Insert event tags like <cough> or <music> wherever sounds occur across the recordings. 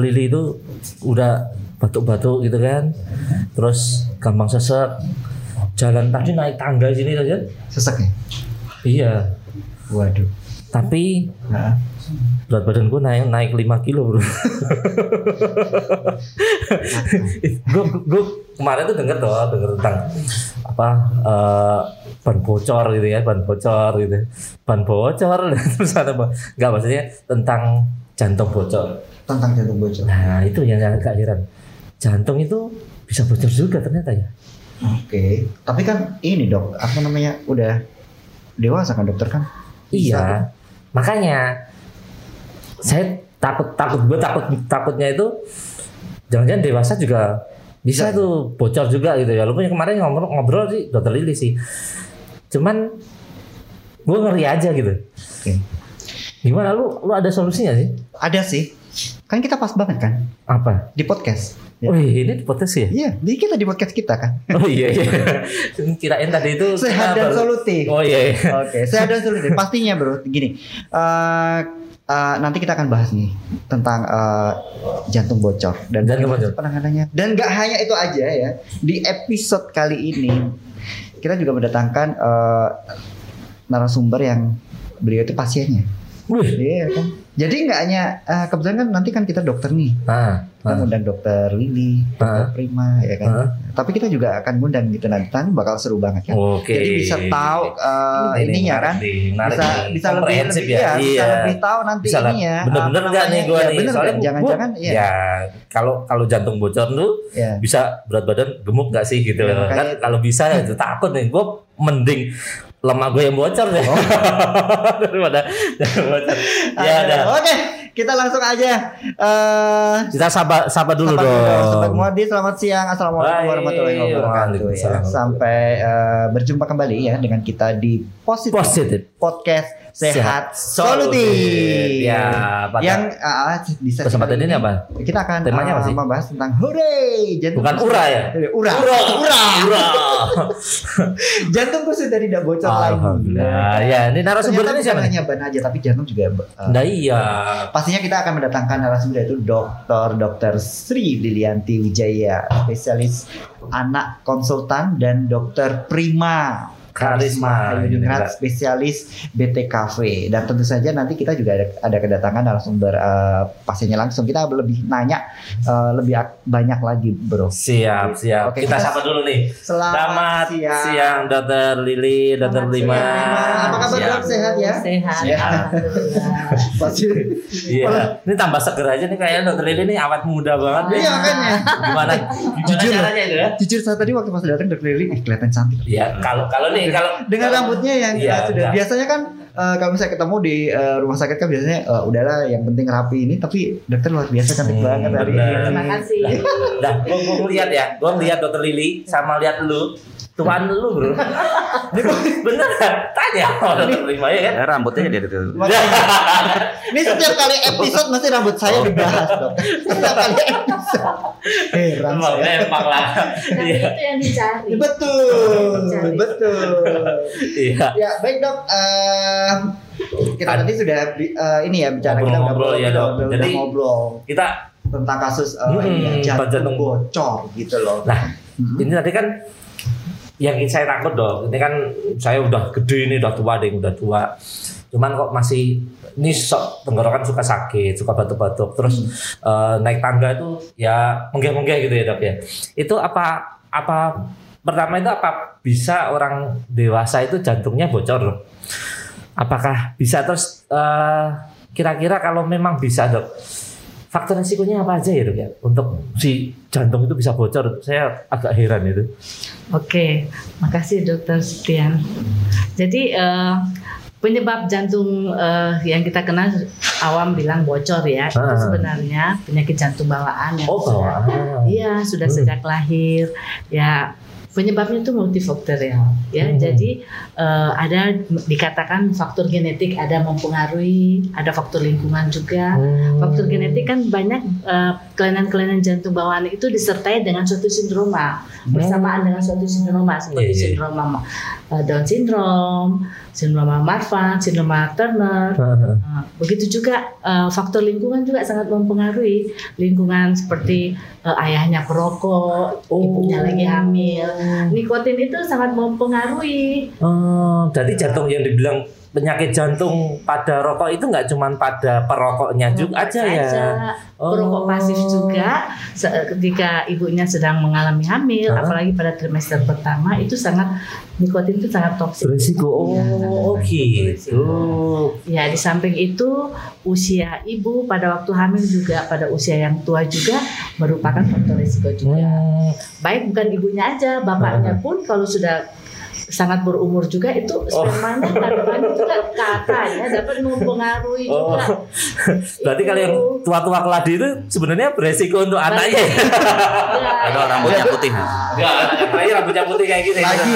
Lili itu udah batuk-batuk gitu kan. Terus gampang sesek. Jalan tadi naik tangga sini saja. Sesek ya? Iya. Waduh. Tapi Nah, berat badan gue naik naik 5 kilo bro. gue gue kemarin tuh denger tuh denger tentang apa eh, ban bocor gitu ya ban bocor gitu ban bocor <laughs> terus ada apa nggak maksudnya tentang jantung bocor tentang jantung bocor. nah itu yang agak heran jantung itu bisa bocor juga ternyata ya Oke. Tapi kan ini dok, apa namanya udah dewasa kan dokter kan? Iya, makanya saya takut takut gue takut takutnya itu jangan-jangan dewasa juga bisa tuh bocor juga gitu ya. Punya kemarin ngobrol ngobrol sih dokter Lili sih. Cuman gue ngeri aja gitu. Oke. Gimana lu lu ada solusinya sih? Ada sih. Kan kita pas banget kan Apa? di podcast. Ya. Wih, ini potes ya? Iya, di kita di podcast kita kan. Oh iya iya. <laughs> Kirain tadi itu Sehat dan solutif. Oh iya. iya. Oke, saya ada solusi. Pastinya bro, gini. eh, eh, nanti kita akan bahas nih tentang eh, jantung bocor dan Jantung bocor. penanganannya. Dan nggak hanya itu aja ya. Di episode kali ini kita juga mendatangkan eh, narasumber yang beliau itu pasiennya. Wih. Iya kan. Jadi nggak hanya eh, kebetulan kan nanti kan kita dokter nih. Nah, Kita nah. ngundang dokter Lili, dokter Ah. Prima ya kan. Ah. Tapi kita juga akan ngundang gitu nanti Nanti bakal seru banget kan. Oke. Jadi bisa tahu eh, Ini ininya kan menarik bisa bisa lebih lebih ya. ya, bisa Iya. lebih tahu nanti Bisa lah. ini ya. Bener-bener nggak nih gue Ya, nih? bener Soalnya nggak? jangan-jangan ya. ya kalau kalau jantung bocor tuh ya. bisa berat badan gemuk gak sih gitu Ya, loh. kan kalau bisa ya <laughs> itu takut nih gue mending lemak gue yang bocor deh Oh. <laughs> daripada bocor ya Oke, udah Oke, kita langsung aja. Eh kita sabar sabar dulu Sobat dong Sobat Muadi, selamat siang. Assalamualaikum warahmatullahi wabarakatuh. Ya. Sampai eh, berjumpa kembali ya dengan kita di Positif, positif Podcast Sehat, Sehat Solutif. Ya, pada yang ah, di sesi kesempatan kali ini apa Kita akan Temanya ah, sih? membahas tentang hooray jantung bukan ura ya Ura. ura ura <laughs> ura Jantung dari tidak bocor lagi. alhamdulillah ya ini narasumber ini siapa hanya ban aja tapi jantung juga eh, nah iya Pastinya kita akan mendatangkan narasumber yaitu Dr. Dr. Sri Lilianti Wijaya, spesialis anak konsultan dan Dr. Prima Karisma. Ayudiningrat, spesialis BTKV dan tentu saja nanti kita juga ada, ada kedatangan narasumber eh, pasiennya langsung kita lebih nanya eh, lebih ak- banyak lagi bro siap siap Oke, kita kita- sapa dulu nih selamat, Selamat siang, Dokter Lili, Dokter Lima. siang, apa kabar Siap. dok sehat ya Sehat. Sehat. Pasti Iya. Ini tambah seger aja nih kayaknya Dokter Lili nih awet muda banget nih. iya makanya Gimana? Jujur. Gimana caranya itu ya? jujur saya tadi waktu pas datang Dr. Lili eh, kelihatan cantik Iya, kalau kalau nih kalau dengan rambutnya yang Iya, eh, sudah enggak. biasanya kan eh, kalau misalnya ketemu di eh, rumah sakit kan biasanya eh, udahlah yang penting rapi ini tapi dokter luar biasa cantik Hmm, banget hari ini. Terima kasih. Dah, gua gua ngeliat ya, gua ngeliat Dokter Lili sama lihat lu. Tuhan lu, Bro. Bener Tanya sama Dokter Lima ya kan? Ya, rambutnya jadi itu. <laughs> Ini setiap kali episode mesti rambut saya dibahas dok. Setiap kali episode. Heran Emang saya. emang lah. Tapi Iya. itu yang dicari. Betul, betul. Iya. Ya baik dok. Eh, kita nanti sudah eh, ini ya bicara kita udah Ngobrol-ngobrol ya, Dok. Jadi- ngobrol Kita tentang kasus eh, Hmm, ini ya, jantung. jantung bocor gitu loh. Nah, Hmm. ini tadi kan yang saya takut dong. Ini kan saya udah gede nih, udah tua deh, udah tua. Cuman kok masih ini sok tenggorokan suka sakit, suka batuk-batuk, terus eh, naik tangga itu ya menggeh-menggeh gitu ya dok ya. Itu apa apa pertama itu apa bisa orang dewasa itu jantungnya bocor? Dok? Apakah bisa terus eh, kira-kira kalau memang bisa dok? Faktor resikonya apa aja ya dok ya untuk si jantung itu bisa bocor? Saya agak heran itu. Oke, makasih Dokter Setian. Jadi eh, penyebab jantung eh, yang kita kenal awam bilang bocor ya, itu Ah. sebenarnya penyakit jantung bawaan yang Oh bawaan. Iya, sudah Hmm. sejak lahir. Ya, penyebabnya itu multifaktorial ya. Hmm. Jadi eh, ada dikatakan faktor genetik ada mempengaruhi, ada faktor lingkungan juga. Hmm. Faktor genetik kan banyak eh, kelainan-kelainan jantung bawaan itu disertai dengan suatu sindroma bersamaan dengan suatu sindroma seperti Iya, iya. sindroma eh, Down syndrome, sindroma Marfan, sindroma Turner. Nah, begitu juga eh, faktor lingkungan juga sangat mempengaruhi lingkungan seperti eh, ayahnya perokok, Oh. ibunya lagi hamil. Nikotin itu sangat mempengaruhi. Oh, jadi jantung yang dibilang penyakit jantung pada rokok itu nggak cuma pada perokoknya juga aja ya. Saja. Perokok Oh. pasif juga ketika ibunya sedang mengalami hamil, Hah? apalagi pada trimester pertama itu sangat nikotin itu sangat toksik. Berisiko. Iya, Oh, gitu. Ya, di samping itu usia ibu pada waktu hamil juga pada usia yang tua juga merupakan faktor risiko juga. Hmm. Baik bukan ibunya aja, bapaknya pun kalau sudah sangat berumur juga itu spermanya kandungannya juga katanya dapat mempengaruhi Oh. juga. <laughs> Berarti kalau yang tua-tua keladi itu sebenarnya beresiko untuk anaknya. ya? Ya, Ada rambutnya putih. Enggak, anaknya bayi rambutnya putih kayak gini. Lagi.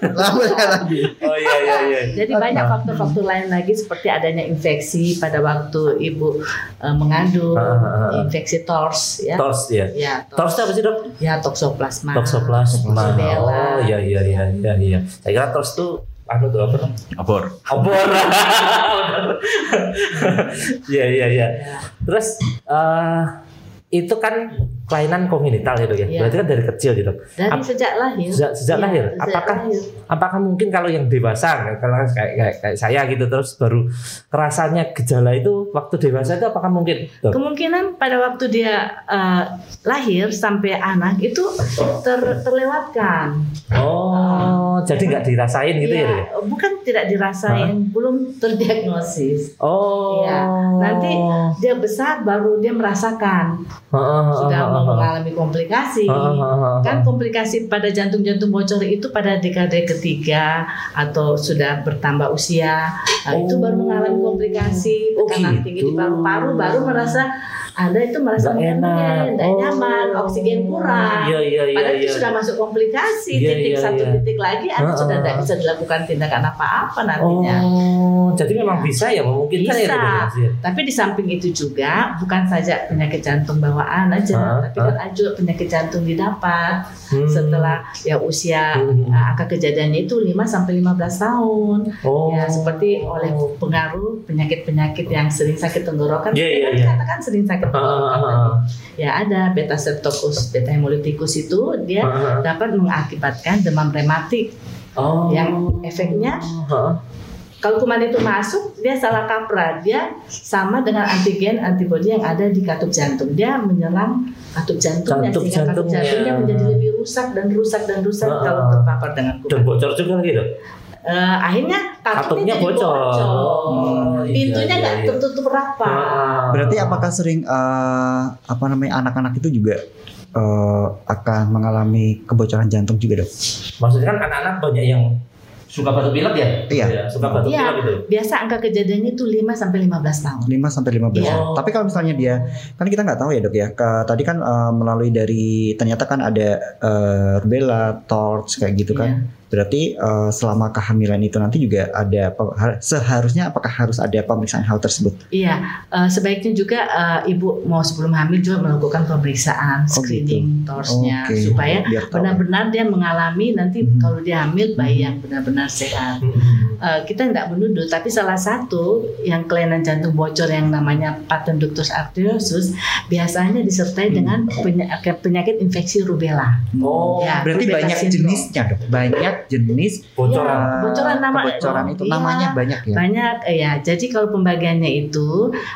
Lama lagi. Oh iya iya iya. Jadi banyak faktor-faktor lain lagi seperti adanya infeksi pada waktu ibu eh, mengandung, Ah, ah, ah. infeksi tors ya. Tors ya. Ya, Tors itu apa sih dok? ya toksoplasma. Toksoplasma. Rubella. Oh iya iya iya iya iya. Saya kira tors itu anu tuh apa? Obor. Obor. Iya iya iya. Ya. Terus eh itu kan kelainan kognital ya dok ya. Iya. Berarti kan dari kecil gitu. Dari Ap- sejak lahir. Sejak, sejak Iya, lahir. sejak Apakah lahir. apakah mungkin kalau yang dewasa kalau kayak, kayak kayak saya gitu terus baru kerasanya gejala itu waktu dewasa itu apakah mungkin? Dok? Kemungkinan pada waktu dia eh, lahir sampai anak itu ter- terlewatkan. Oh, jadi nggak dirasain gitu ya? Iya, ya? bukan tidak dirasain, belum terdiagnosis. Oh. Iya, nanti dia besar baru dia merasakan sudah mengalami komplikasi. Kan komplikasi pada jantung-jantung bocor itu pada dekade ketiga atau sudah bertambah usia, nah, itu baru mengalami komplikasi Oh, tekanan tinggi di gitu. paru-paru, baru merasa ada itu merasa Nggak enak. tidak Oh. nyaman, oksigen kurang. Iya iya iya. Padahal iya. itu sudah masuk komplikasi, Iya, titik iya, satu iya. titik lagi, anak Heeh. sudah tidak bisa dilakukan tindakan apa-apa nantinya. Oh, jadi memang bisa ya memungkinkan ya. Bisa. Ya? Tapi di samping itu juga bukan saja penyakit jantung bawaan aja, Ah, tapi kan ada juga penyakit jantung didapat Hmm. setelah ya usia Hmm. uh, angka kejadiannya itu 5 sampai 15 tahun. Oh. Ya seperti oleh pengaruh penyakit-penyakit yang sering sakit tenggorokan. Iya, Kita iya, kan iya. katakan sering sakit Ah. Ya ada beta streptococcus, beta hemolyticus itu dia ah. dapat mengakibatkan demam rematik Oh. yang efeknya Heeh. kalau kuman itu masuk, dia salah kaprah. Dia sama dengan antigen antibodi yang ada di katup jantung. Dia menyerang katup jantungnya Katup sehingga katup jantungnya. jantungnya menjadi lebih rusak dan rusak dan rusak Ah. kalau terpapar dengan Dan kuman. bocor juga gitu. Eh, akhirnya Katupnya katupnya jadi bocor. bocor. Oh, iya, Pintunya iya, nggak iya. tertutup rapat. Ah. Berarti apakah sering eh, apa namanya anak-anak itu juga eh, akan mengalami kebocoran jantung juga dok? Maksudnya kan anak-anak banyak yang suka batuk pilek ya? Iya. suka batuk Iya. pilek gitu. Biasa angka kejadiannya itu 5 sampai 15 tahun. 5 sampai 15 Iya. Tapi kalau misalnya dia kan kita nggak tahu ya dok ya. Ke- tadi kan eh, melalui dari ternyata kan ada eh, rubella, torch kayak gitu kan. Iya. Berarti eh, selama kehamilan itu nanti juga ada seharusnya apakah harus ada pemeriksaan hal tersebut? Iya, eh, sebaiknya juga eh, ibu mau sebelum hamil juga melakukan pemeriksaan Oh, screening torsnya Oke. supaya benar-benar dia mengalami nanti Mhm. kalau dia hamil bayi yang benar-benar sehat. Hmm. Eh, kita tidak menuduh, tapi salah satu yang kelainan jantung bocor yang namanya patent ductus arteriosus biasanya disertai dengan penyakit, penyakit infeksi rubella. Oh, Ya, Berarti rubella banyak syndrome. jenisnya dok. Banyak jenis bocoran. Ya, bocoran nama kebocoran itu Iya. namanya banyak ya. Banyak eh, ya. Jadi kalau pembagiannya itu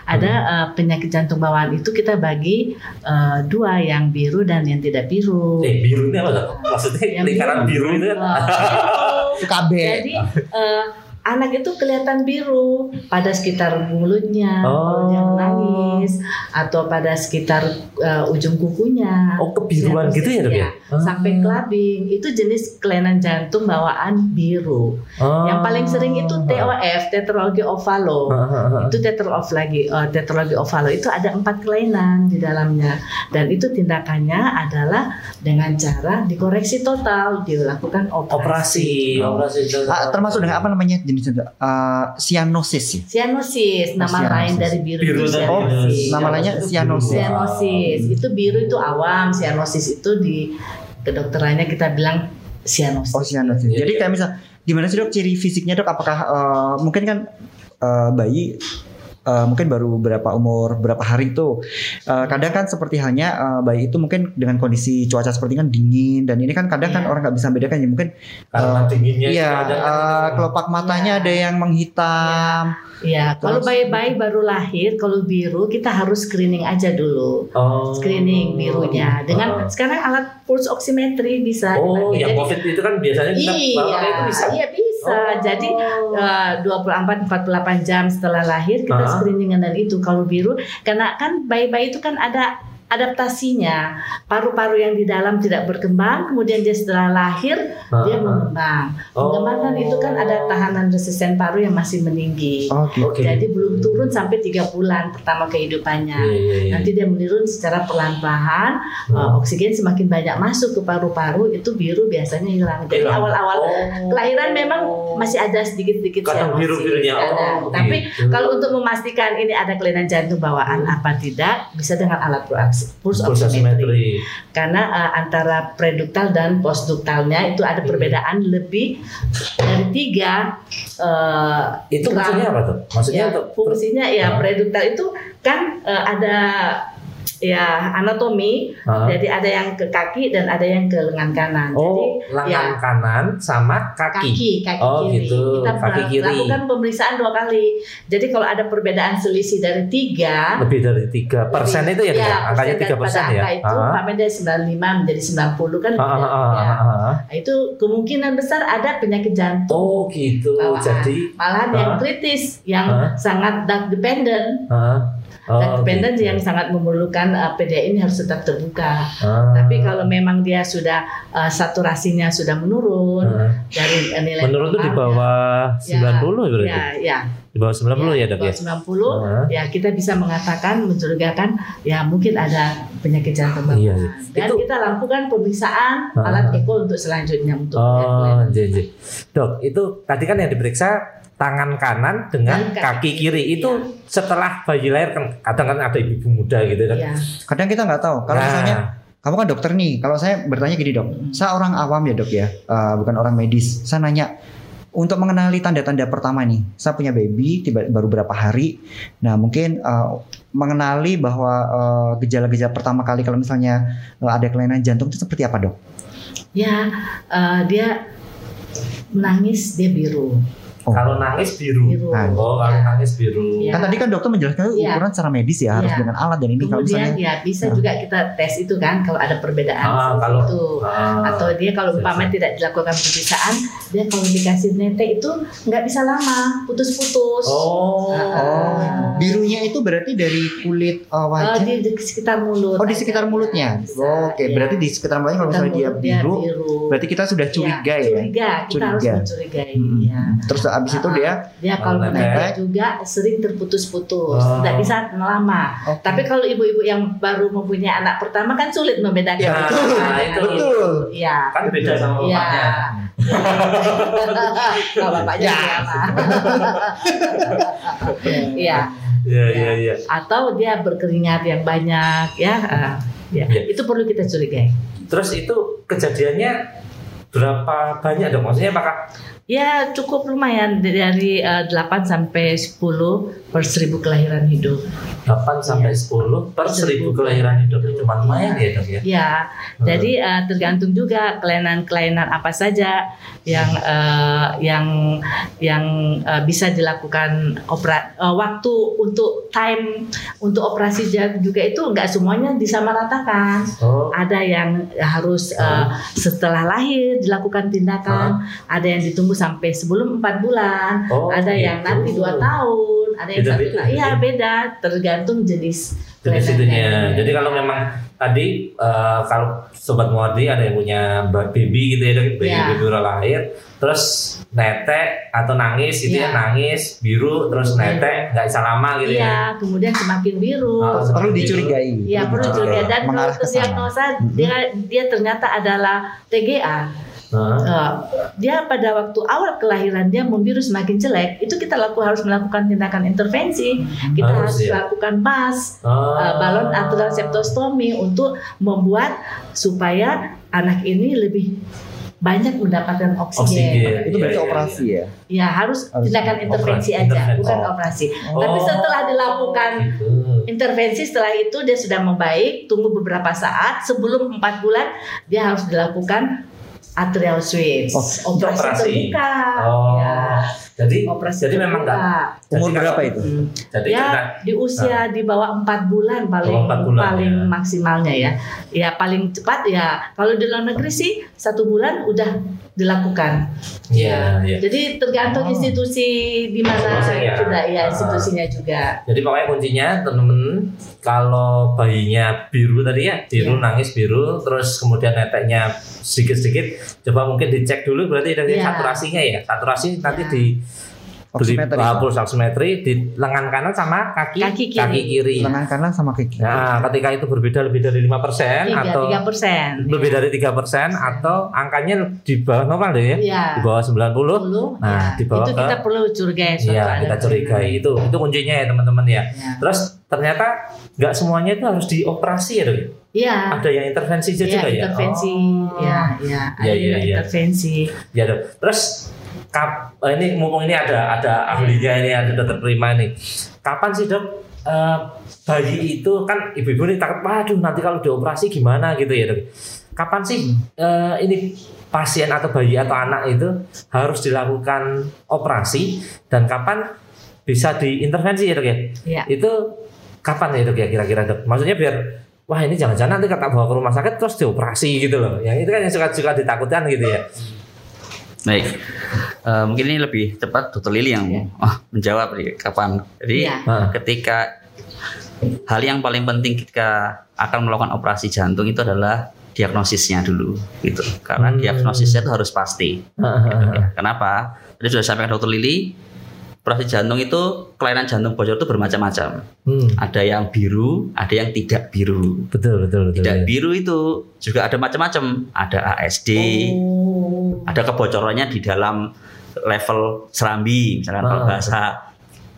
ada Hmm. eh, penyakit jantung bawaan itu kita bagi eh, dua yang biru dan yang tidak biru. Eh, biru ini apa? Maksudnya Yang lingkaran biru itu kan? Oh, KB. Jadi eh, anak itu kelihatan biru pada sekitar mulutnya, oh. dia menangis atau pada sekitar uh, ujung kukunya. Oh, kebiruan gitu ya, Dok ya? Ah. Sampai kelabing. Itu jenis kelainan jantung bawaan biru. Oh. Yang paling sering itu TOF, tetralogi ovalo. Ah. Itu tetralogi lagi, uh, tetralogi ovalo itu ada empat kelainan di dalamnya dan itu tindakannya adalah dengan cara dikoreksi total, dilakukan operasi. Operasi. operasi. Ah, termasuk dengan apa namanya? Jenis uh, sianosis sih. Sianosis, nama oh, lain dari biru, biru itu sianosis. Oh, nama lainnya sianosis. Sianosis. Itu biru itu awam, sianosis itu di kedokterannya kita bilang sianosis. Oh, sianosis. Jadi kayak misal gimana sih dok ciri fisiknya dok? Apakah uh, mungkin kan uh, bayi uh, mungkin baru berapa umur berapa hari itu uh, kadang kan seperti halnya uh, bayi itu mungkin dengan kondisi cuaca seperti kan dingin dan ini kan kadang yeah. kan iya. orang nggak bisa bedakan ya mungkin karena uh, dinginnya iya uh, kelopak matanya yeah. ada yang menghitam yeah Ya, kalau bayi-bayi baru lahir, kalau biru kita harus screening aja dulu. Oh. Screening birunya dengan oh. sekarang alat pulse oximetry bisa. Oh, yang COVID itu kan biasanya kita iya, itu bisa. Iya, bisa. Oh. Jadi uh, 24 48 jam setelah lahir kita uh -huh. screeningan dan itu kalau biru karena kan bayi-bayi itu kan ada adaptasinya paru-paru yang di dalam tidak berkembang kemudian dia setelah lahir uh, dia mengembang oh. mengembang itu kan ada tahanan resisten paru yang masih meninggi oh, okay. jadi belum turun sampai tiga bulan pertama kehidupannya yeah, yeah, yeah. nanti dia menurun secara perlahan-lahan uh. oksigen semakin banyak masuk ke paru-paru itu biru biasanya hilang jadi awal-awal oh. kelahiran memang masih ada sedikit-sedikit biru-birunya oh, tapi gitu. kalau untuk memastikan ini ada kelainan jantung bawaan apa tidak bisa dengan alat proaksi pulse, pulse oximetry. Karena uh, antara preduktal dan postduktalnya itu ada hmm. perbedaan lebih dari tiga. Uh, itu fungsinya apa tuh? Maksudnya ya, untuk fungsinya ya preduktal itu kan uh, ada ya anatomi. Uh-huh. Jadi ada yang ke kaki dan ada yang ke lengan kanan. Oh, Jadi lengan ya, kanan sama kaki. Kaki, kaki oh, kiri. Gitu. Kita kaki kiri. lakukan pemeriksaan dua kali. Jadi kalau ada perbedaan selisih dari tiga, lebih dari tiga persen itu ya, ya angkanya tiga persen ya. Angka itu uh-huh. dari 95 menjadi 90 kan. Uh-huh. ya. uh-huh. Nah, itu kemungkinan besar ada penyakit jantung. Oh, gitu. Bawaan. Jadi malahan uh-huh. yang kritis, yang uh-huh. sangat dark dependent. Uh-huh Oh, dependent gitu. yang sangat memerlukan uh, PDA ini harus tetap terbuka. Ah. Tapi kalau memang dia sudah uh, saturasinya sudah menurun ah. dari uh, nilai menurun itu di bawah ya, 90 ya, berarti. Ya, ya. Di bawah 90 ya, ya Dok ya. Di bawah 90 ah. ya kita bisa mengatakan mencurigakan ya mungkin ada penyakit jantung bawaan. Iya, iya. Dan itu, kita lakukan pemeriksaan ah. alat eko untuk selanjutnya untuk Oh, jadi. Iya, Dok, itu tadi kan yang diperiksa tangan kanan dengan kaki, kaki kiri itu ya. setelah bayi lahir kan kadang kan ada ibu muda gitu kan. Ya. Kadang kita nggak tahu. Kalau nah. misalnya kamu kan dokter nih. Kalau saya bertanya gini dok, hmm. saya orang awam ya dok ya, uh, bukan orang medis. Saya nanya untuk mengenali tanda-tanda pertama nih. Saya punya baby tiba baru berapa hari. Nah mungkin uh, mengenali bahwa gejala gejala-gejala pertama kali kalau misalnya uh, ada kelainan jantung itu seperti apa dok? Ya uh, dia menangis dia biru Oh. Kalau nangis biru. biru. Oh, kalau ya. nangis biru. Ya. Kan tadi kan dokter menjelaskan ya. ukuran secara medis ya, harus ya. dengan alat dan ini Kemudian, kalau misalnya ya bisa nah. juga kita tes itu kan kalau ada perbedaan ah, kalau, itu ah, atau dia kalau umpamanya tidak dilakukan pemeriksaan, dia kalau dikasih nete itu nggak bisa lama, putus-putus. Oh. Nah, Birunya itu berarti dari kulit uh, wajah. Uh, di, di sekitar mulut. Oh, di sekitar mulutnya. Oh, Oke, okay. ya. berarti di sekitar mulutnya kalau misalnya dia biru, biru, berarti kita sudah curiga ya. Curiga, kita curiga. harus mencurigai. Hmm. Ya. Terus abis itu dia dia kalau menetes juga sering terputus-putus, oh. tidak bisa lama. Okay. Tapi kalau ibu-ibu yang baru mempunyai anak pertama kan sulit membedakan. Ya, betul. Nah, itu betul. Iya. Kan beda sama iya. bapaknya. <laughs> Kalau bapaknya ya. <laughs> Iya. Iya, iya, iya. Atau dia berkeringat yang banyak ya. Uh, ya. ya. Itu perlu kita curigai. Terus itu kejadiannya berapa banyak dong? Maksudnya apakah Ya cukup lumayan dari uh, eh, 8 sampai 10 per seribu kelahiran hidup. 8 sampai ya. 10 per seribu kelahiran hidup itu cuma lumayan ya dok ya? Ya, hmm. jadi uh, tergantung juga kelainan-kelainan apa saja yang uh, yang yang uh, bisa dilakukan opera uh, waktu untuk time untuk operasi juga itu nggak semuanya disamaratakan. Oh. Ada yang harus uh, setelah lahir dilakukan tindakan, ada yang ditunggu sampai sebelum empat bulan, oh, ada gitu. yang nanti dua tahun, ada yang beda, satu iya beda tergantung jenis jenis itunya. Jadi kalau memang tadi uh, kalau sobat Muardi ada yang punya baby gitu ya, baby, yeah. baby baru lahir, terus netek atau nangis itu yeah. ya nangis biru terus netek nggak bisa lama gitu yeah, ya. kemudian semakin biru. Oh, perlu dicurigai. Iya perlu dicurigai dan kalau terdiagnosa dia dia ternyata adalah TGA Uh, dia pada waktu awal kelahiran dia membiru semakin jelek, itu kita laku harus melakukan tindakan intervensi. Kita harus, harus ya? lakukan pas uh, uh, balon aturan septostomi untuk membuat supaya anak ini lebih banyak mendapatkan oksigen. oksigen. Itu berarti ya, operasi ya? Ya harus, harus tindakan intervensi operasi. aja, intervensi. bukan oh. operasi. Oh. Tapi setelah dilakukan gitu. intervensi setelah itu dia sudah membaik, tunggu beberapa saat sebelum empat bulan dia harus dilakukan atrial switch. Oh, operasi, operasi terbuka. Oh. Ya. Jadi operasi jadi terbuka. memang enggak. Umur berapa itu? Hmm. Jadi ya kita, di usia nah. di bawah empat bulan paling 4 bulan, paling ya. maksimalnya ya. Ya paling cepat ya. Kalau di luar negeri sih satu bulan udah dilakukan. Iya. Ya. Jadi tergantung oh. institusi di mana ya. sudah ya institusinya juga. Jadi pokoknya kuncinya teman-teman kalau bayinya biru tadi ya biru ya. nangis biru terus kemudian neteknya sedikit-sedikit coba mungkin dicek dulu berarti dari ya. saturasinya ya saturasi nanti ya. di beli uh, pulsa oximetri di lengan kanan sama kaki kaki kiri. kaki kiri. Lengan kanan sama kaki kiri. Nah, ketika itu berbeda lebih dari lima persen atau tiga persen, lebih dari tiga persen atau angkanya di bawah normal deh ya, ya. di bawah sembilan puluh. Nah, ya. di bawah itu kita perlu curigai. Iya, kita curigai itu itu kuncinya ya teman-teman ya. ya. Terus ternyata nggak semuanya itu harus dioperasi ya dok. Iya. Ada yang intervensi juga ya. Intervensi, oh. ya, ya. Ada ya, ya, ya. intervensi. Ya dok. Terus kap, eh, ini mumpung ini ada ada ahlinya ini ada dokter prima ini. Kapan sih dok uh, bayi itu kan ibu-ibu ini takut, waduh nanti kalau dioperasi gimana gitu ya dok. Kapan sih uh, ini pasien atau bayi atau anak itu harus dilakukan operasi dan kapan bisa diintervensi ya dok ya? ya. Itu kapan ya dok ya kira-kira dok? Maksudnya biar wah ini jangan-jangan nanti kata bawa ke rumah sakit terus dioperasi gitu loh. Yang itu kan yang suka-suka ditakutkan gitu ya. Baik, uh, mungkin ini lebih cepat Dokter Lili yang yeah. oh, menjawab nih kapan. Jadi yeah. ketika hal yang paling penting ketika akan melakukan operasi jantung itu adalah diagnosisnya dulu, gitu. Karena hmm. diagnosisnya itu harus pasti. gitu, ya. Kenapa? Tadi sudah sampaikan Dokter Lili, operasi jantung itu kelainan jantung bocor itu bermacam-macam. Hmm. Ada yang biru, ada yang tidak biru. Betul betul betul. Tidak ya. biru itu juga ada macam-macam. Ada ASD, oh. ada kebocorannya di dalam level serambi, misalkan ah. kalau bahasa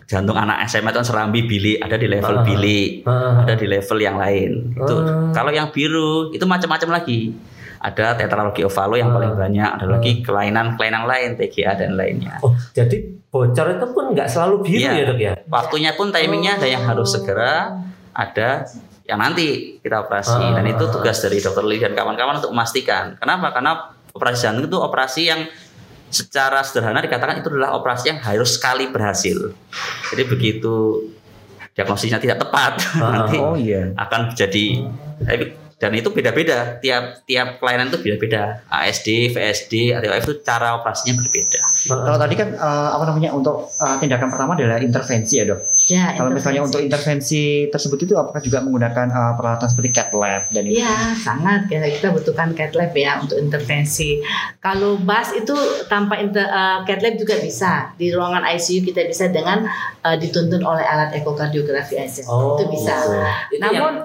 jantung anak SMA itu kan serambi bilik, ada di level ah. bilik, ah. ada di level yang lain. Itu ah. kalau yang biru itu macam-macam lagi ada tetralogi ovalo yang paling banyak, ada lagi kelainan-kelainan lain TGA dan lainnya. Oh, jadi bocor itu pun nggak selalu biru ya, ya dok ya? Waktunya pun timingnya ada yang harus segera, ada yang nanti kita operasi dan itu tugas dari dokter Lee dan kawan-kawan untuk memastikan. Kenapa? Karena operasi jantung itu operasi yang secara sederhana dikatakan itu adalah operasi yang harus sekali berhasil. Jadi begitu diagnosisnya tidak tepat <laughs> nanti oh, iya. akan jadi dan itu beda-beda tiap tiap kelainan itu beda-beda ASD, VSD, ATOF itu cara operasinya berbeda. Kalau tadi kan uh, apa namanya untuk uh, tindakan pertama adalah intervensi ya dok. Ya. Kalau misalnya untuk intervensi tersebut itu apakah juga menggunakan uh, peralatan seperti cat lab dan itu? Ya sangat kita kita butuhkan cat lab ya untuk intervensi. Kalau BAS itu tanpa inter, uh, cat lab juga bisa di ruangan ICU kita bisa dengan uh, dituntun oleh alat ekokardiografi aja oh, itu bisa. Itu Namun yang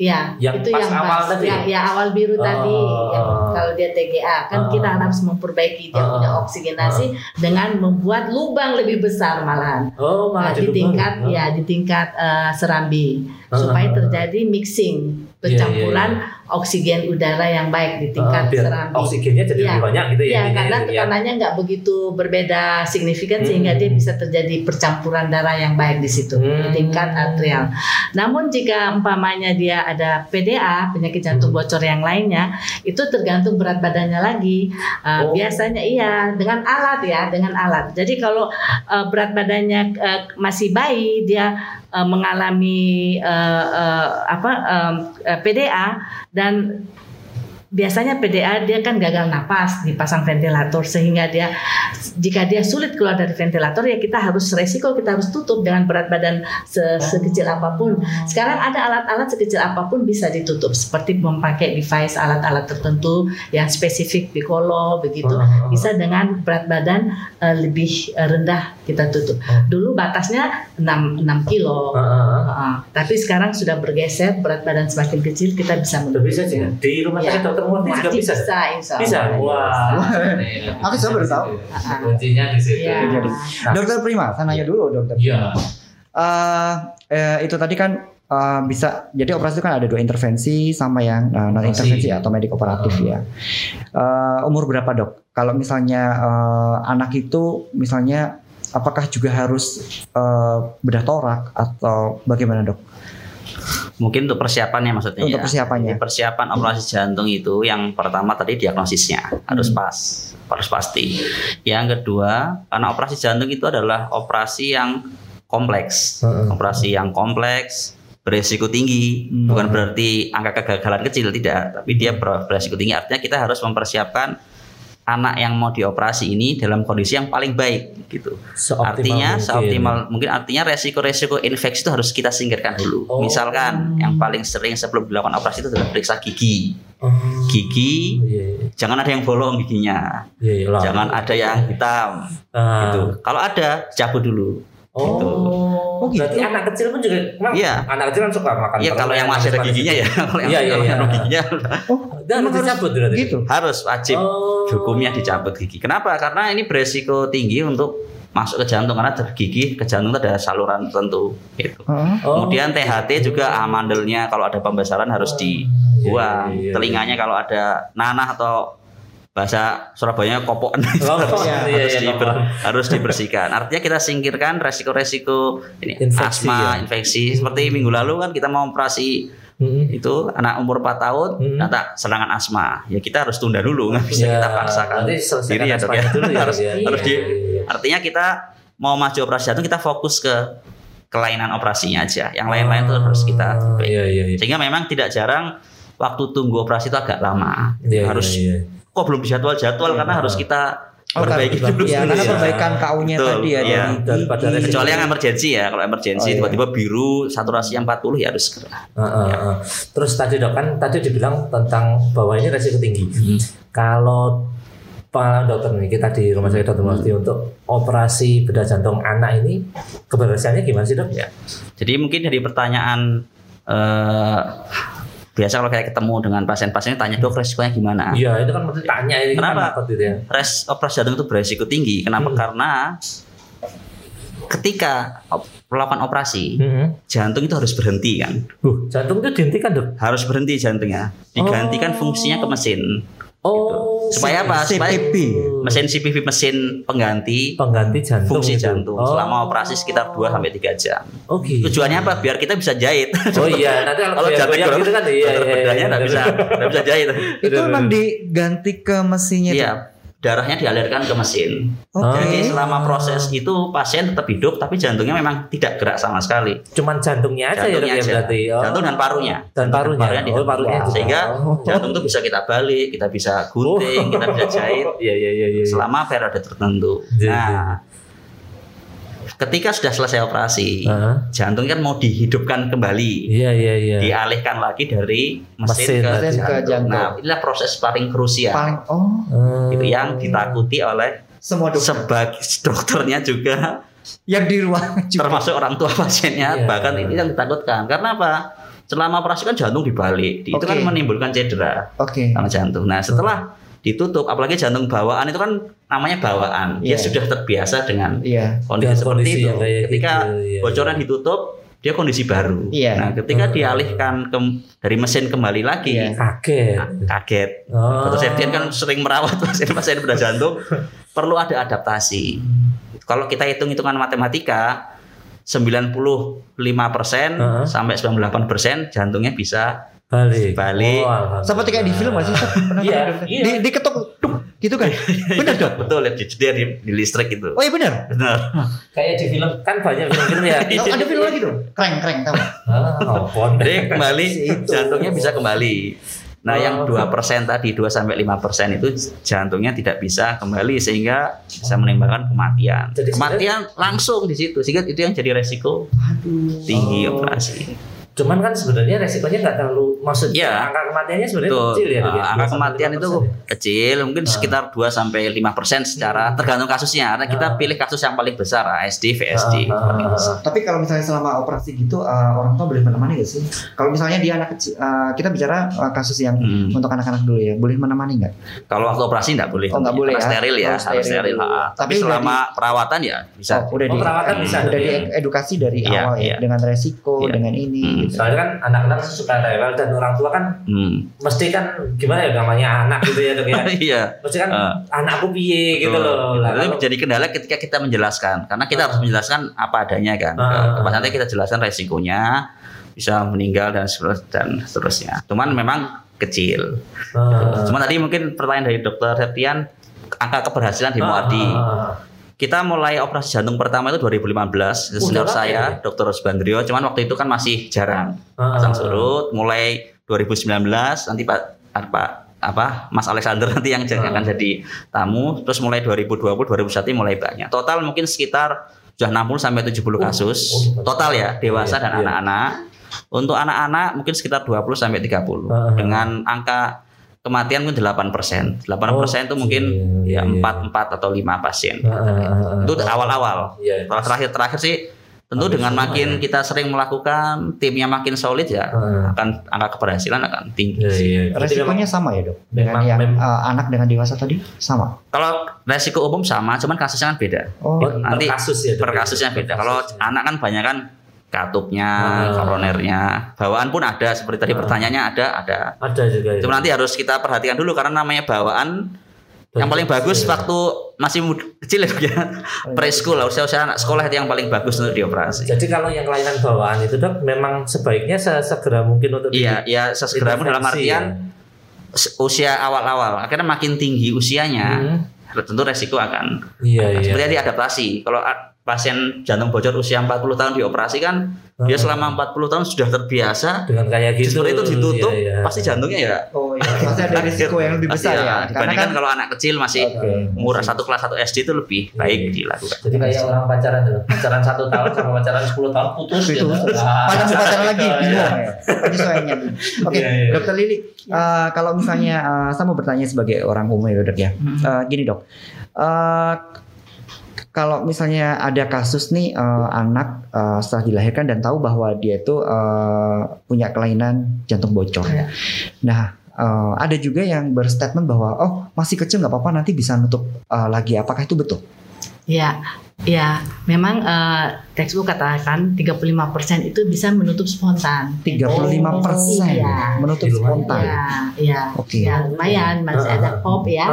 Ya, yang itu pas yang awal pas, tadi. Ya, ya awal biru oh. tadi. Ya, kalau dia TGA kan oh. kita harus memperbaiki dia oh. punya oksigenasi oh. dengan membuat lubang lebih besar malahan. Oh, malah nah, di tingkat ya di tingkat uh, serambi. supaya terjadi mixing pencampuran yeah, yeah, yeah. Oksigen udara yang baik di tingkat uh, serambi. Oksigennya jadi yeah. lebih banyak gitu ya. Iya, karena ya. tekanannya nggak begitu berbeda signifikan hmm. sehingga dia bisa terjadi percampuran darah yang baik di situ hmm. di tingkat atrial. Namun jika umpamanya dia ada PDA penyakit jantung hmm. bocor yang lainnya itu tergantung berat badannya lagi. Uh, oh. Biasanya iya dengan alat ya dengan alat. Jadi kalau uh, berat badannya uh, masih bayi dia uh, mengalami uh, uh, apa uh, PDA dan biasanya PDA dia kan gagal napas dipasang ventilator sehingga dia jika dia sulit keluar dari ventilator ya kita harus resiko kita harus tutup dengan berat badan se sekecil apa pun. Sekarang ada alat-alat sekecil apa pun bisa ditutup seperti memakai device alat-alat tertentu yang spesifik piccolo begitu bisa dengan berat badan uh, lebih uh, rendah kita tutup. Dulu batasnya 6 6 kilo. Uh. Tapi sekarang sudah bergeser berat badan semakin kecil kita bisa Bisa di rumah sakit dokter Murti juga bisa. Bisa, insya Bisa. Wah. Aku juga baru tahu. Kuncinya di situ. Ya. Dokter Prima, saya nanya dulu dokter. Iya. Uh, eh, itu tadi kan uh, bisa jadi operasi itu kan ada dua intervensi sama yang uh, non intervensi atau medik operatif uh. ya. Uh, umur berapa dok? Kalau misalnya uh, anak itu misalnya apakah juga harus uh, bedah torak atau bagaimana dok? Mungkin untuk persiapannya maksudnya untuk ya. persiapannya. Persiapan operasi jantung itu yang pertama tadi diagnosisnya harus hmm. pas, harus pasti. Yang kedua, karena operasi jantung itu adalah operasi yang kompleks, hmm. operasi yang kompleks, beresiko tinggi, hmm. bukan berarti angka kegagalan kecil tidak, tapi dia beresiko tinggi. Artinya kita harus mempersiapkan anak yang mau dioperasi ini dalam kondisi yang paling baik gitu. Seoptimal artinya mungkin. seoptimal mungkin artinya resiko-resiko infeksi itu harus kita singkirkan dulu. Oh. Misalkan yang paling sering sebelum dilakukan operasi itu adalah periksa gigi. Oh. Gigi, yeah. Iya. jangan ada yang bolong giginya, yeah, yeah, jangan ada yang hitam. Uh. Gitu. Kalau ada, cabut dulu. Oh. Gitu. Oh, gitu. Berarti anak kecil pun juga Iya. Anak kecil kan suka makan. Iya, kalau yang masih ada giginya ya. <laughs> Kalau yang iya, iya, iya. giginya. Oh, dan harus dicabut berarti. Gitu. Harus wajib. Oh. Hukumnya dicabut gigi. Kenapa? Karena ini beresiko tinggi untuk masuk ke jantung karena gigi ke jantung ada saluran tertentu gitu. Oh. Kemudian THT juga amandelnya kalau ada pembesaran harus dibuang. Iya, iya, iya. Telinganya kalau ada nanah atau bahasa Surabaya kopokan oh, iya, iya, harus, iya, diber, harus dibersihkan. Artinya kita singkirkan resiko-resiko ini infeksi, asma, ya. infeksi. Seperti minggu lalu kan kita mau operasi hmm. itu anak umur 4 tahun hmm. data serangan asma. Ya kita harus tunda dulu nggak bisa ya, kita paksakan diri ya dok ya. Dulu ya. <laughs> harus ya, harus di, artinya kita mau maju operasi jantung kita fokus ke kelainan operasinya aja. Yang lain-lain itu harus kita iya, iya, iya. Sehingga memang tidak jarang waktu tunggu operasi itu agak lama. Iya, harus iya, iya kok belum jadwal-jadwal karena harus kita Oh, perbaiki dulu ya, karena perbaikan KU-nya tadi ya, ya. Dari, dari kecuali yang emergensi ya kalau emergensi oh, iya. tiba-tiba biru saturasi yang 40 ya harus segera uh, uh, ya. uh. terus tadi dok kan tadi dibilang tentang bahwa ini resiko tinggi hmm. kalau Pak dokter nih kita di rumah sakit dokter hmm. untuk operasi bedah jantung anak ini keberhasilannya gimana sih dok ya jadi mungkin dari pertanyaan uh, biasa kalau kayak ketemu dengan pasien-pasien tanya dok resikonya gimana? Iya itu kan mesti tanya ini kenapa? Kan gitu ya. Res operasi jantung itu beresiko tinggi. Kenapa? Hmm. Karena ketika melakukan operasi hmm. jantung itu harus berhenti kan? Uh, jantung itu dihentikan dok? Harus berhenti jantungnya, digantikan oh. fungsinya ke mesin. Oh, gitu. supaya apa? Supaya mesin CPV mesin pengganti pengganti jantung fungsi itu. jantung oh. selama operasi sekitar 2 sampai 3 jam. Oke. Okay. Tujuannya apa? Biar kita bisa jahit. Oh iya, nanti kalau, jantung gitu kan iya, iya, iya, iya, bisa enggak bisa jahit. Itu memang diganti ke mesinnya Iya, darahnya dialirkan ke mesin. Okay. Jadi selama proses itu pasien tetap hidup tapi jantungnya memang tidak gerak sama sekali. Cuman jantungnya aja ya, jantungnya ya aja. berarti. Oh. Jantung dan parunya. Dan parunya. parunya, oh, parunya wow. Sehingga oh. jantung itu bisa kita balik, kita bisa gunting, oh. kita bisa jahit. <laughs> Iya iya iya iya. Selama periode tertentu. Iya, nah, iya ketika sudah selesai operasi, uh-huh. jantung kan mau dihidupkan kembali. Iya, iya, iya. Dialihkan lagi dari mesin, mesin ke, jantung. ke jantung. Nah, inilah proses paling krusial. Paling oh. Itu yang ditakuti oleh semua dokter. Sebagai <laughs> dokternya juga yang di ruang juga. termasuk orang tua pasiennya, yeah. bahkan ini yang ditakutkan. Karena apa? Selama operasi kan jantung dibalik, okay. itu kan menimbulkan cedera okay. sama jantung. Nah, setelah ditutup apalagi jantung bawaan itu kan namanya bawaan yeah. dia iya. sudah terbiasa dengan yeah. kondisi Dan seperti kondisi itu ketika gitu, yeah, bocoran yeah. ditutup dia kondisi baru. Iya. Nah, ketika dialihkan ke, dari mesin kembali lagi, Iya. Kaget. kaget. Oh. Dokter Septian kan sering merawat <laughs> pasien-pasien bedah jantung, <laughs> perlu ada adaptasi. Kalau kita hitung-hitungan matematika, 95% Heeh. sampai 98% jantungnya bisa Balik. Balik. Oh. Seperti kayak di film nggak sih? <laughs> Iya, iya. Di, diketuk, tuk, gitu kan? <laughs> Bener dok? betul ya dia di, di listrik itu. Oh iya bener. Benar. Kayak di film kan banyak film-film ya. <laughs> Oh, ada film lagi tuh. Kreng, kreng, tahu? Ah, ampun. Jadi kembali jantungnya bisa kembali. Nah, yang Oh. 2% tadi 2 sampai 5% itu jantungnya tidak bisa kembali sehingga bisa menimbulkan kematian. Jadi kematian langsung di situ sehingga itu yang jadi resiko tinggi Oh. operasi. Cuman kan sebenarnya resikonya nggak terlalu maksudnya Iya. angka kematiannya sebenarnya Betul. kecil ya. Ya? Uh, angka 2 sampai kematian itu 5% ya? kecil, mungkin sekitar 2 sampai 5% secara tergantung kasusnya. Karena kita Ah. pilih kasus yang paling besar, ASD, VSD. Paling ah, besar. Tapi kalau misalnya selama operasi gitu, uh, orang tua boleh menemani gak sih? Kalau misalnya dia anak kecil, uh, kita bicara uh, kasus yang Hmm. untuk anak-anak dulu ya, boleh menemani nggak? Kalau waktu operasi nggak boleh. Oh, nggak boleh Karena ya? steril ya, Oh, harus steril. steril. ha. Tapi, Tapi selama perawatan ya bisa. Oh, udah Oh, di, perawatan bisa, udah ya? diedukasi dari Iya, awal ya, iya. dengan resiko, Iya. dengan ini. Hmm. Soalnya kan anak-anak suka rewel dan orang tua kan Hmm. mesti kan gimana ya namanya anak gitu ya dok ya. <laughs> Iya. Mesti kan Ah. anakku piye gitu loh. Lah, Itu menjadi kendala ketika kita menjelaskan, karena kita Ah. harus menjelaskan apa adanya kan. Ah. Ke nanti kita jelaskan resikonya, bisa meninggal dan seterus- dan seterusnya. Cuman memang kecil. Ah. Cuma tadi mungkin pertanyaan dari dokter Septian, angka keberhasilan di. Ah, ah, ah. Kita mulai operasi jantung pertama itu 2015, itu Oh, senior saya, ya? Dr. Subandrio. Cuman waktu itu kan masih jarang. Ah. Pasang surut, mulai 2019 nanti Pak apa apa Mas Alexander nanti yang Ah. akan jadi tamu. Terus mulai 2020, 2021 mulai banyak. Total mungkin sekitar sudah 60 sampai 70 Oh, kasus. oh, Total ya, dewasa Iya, dan iya. anak-anak. Untuk anak-anak mungkin sekitar 20 sampai 30 Ah. dengan angka kematian mungkin 8%. 8% itu mungkin iya, ya iya. 4 4 atau 5 pasien. Ah, ah, ah, ah. Itu awal-awal. Iya. Kalau terakhir-terakhir sih tentu Habis dengan makin ya. kita sering melakukan timnya makin solid ya Ah. akan angka keberhasilan akan tinggi. Iya, iya. Berarti Resikonya sama ya dok? Dengan memang- yang memang- uh, anak dengan dewasa tadi sama. Kalau resiko umum sama, cuman kasusnya kan beda. Oh, memang- Nanti per kasus ya. Dok? Per kasusnya beda. Kalau kasusnya. anak kan banyak kan katupnya, Ah. koronernya, bawaan pun ada seperti tadi Ah. pertanyaannya ada, ada. ada juga ya. Cuma nanti harus kita perhatikan dulu karena namanya bawaan yang paling bagus Iya. waktu masih mud- kecil ya, ya. preschool lah, usia-usia anak sekolah itu yang paling bagus untuk dioperasi. Jadi kalau yang kelainan bawaan itu dok memang sebaiknya segera mungkin untuk Iya, ya sesegera mungkin dalam artian se- usia awal-awal. Akhirnya makin tinggi usianya, Hmm. tentu resiko akan Iya iya. seperti adaptasi. Kalau pasien jantung bocor usia 40 tahun dioperasi kan dia Hmm. selama 40 tahun sudah terbiasa. dengan kayak gitu. Seperti itu ditutup, Iya, iya. pasti jantungnya ya. oh iya, pasti ada <laughs> risiko yang lebih besar ya. Karena Dibandingkan kan kalau anak kecil masih Oke. umur satu kelas 1 SD itu lebih Iya. baik dilakukan. Jadi kayak orang pacaran tuh, pacaran satu tahun sama pacaran 10 tahun putus itu gitu. pacaran pacaran lagi Iya, bingung iya. ya penyesuaiannya. Oke, Iya, iya. dokter Lili, uh, kalau misalnya uh, saya mau bertanya sebagai orang umum ya dok ya, Hmm. Uh, gini dok, Uh, kalau misalnya ada kasus nih uh, anak uh, setelah dilahirkan dan tahu bahwa dia itu uh, punya kelainan jantung bocor, Iya. nah uh, ada juga yang berstatement bahwa oh masih kecil nggak apa-apa nanti bisa nutup uh, lagi, apakah itu betul? Ya, ya, memang eh, textbook katakan 35% itu bisa menutup spontan. 35 persen Iya. menutup luar. spontan. Ya, ya, Oke. ya lumayan masih ada hope ya.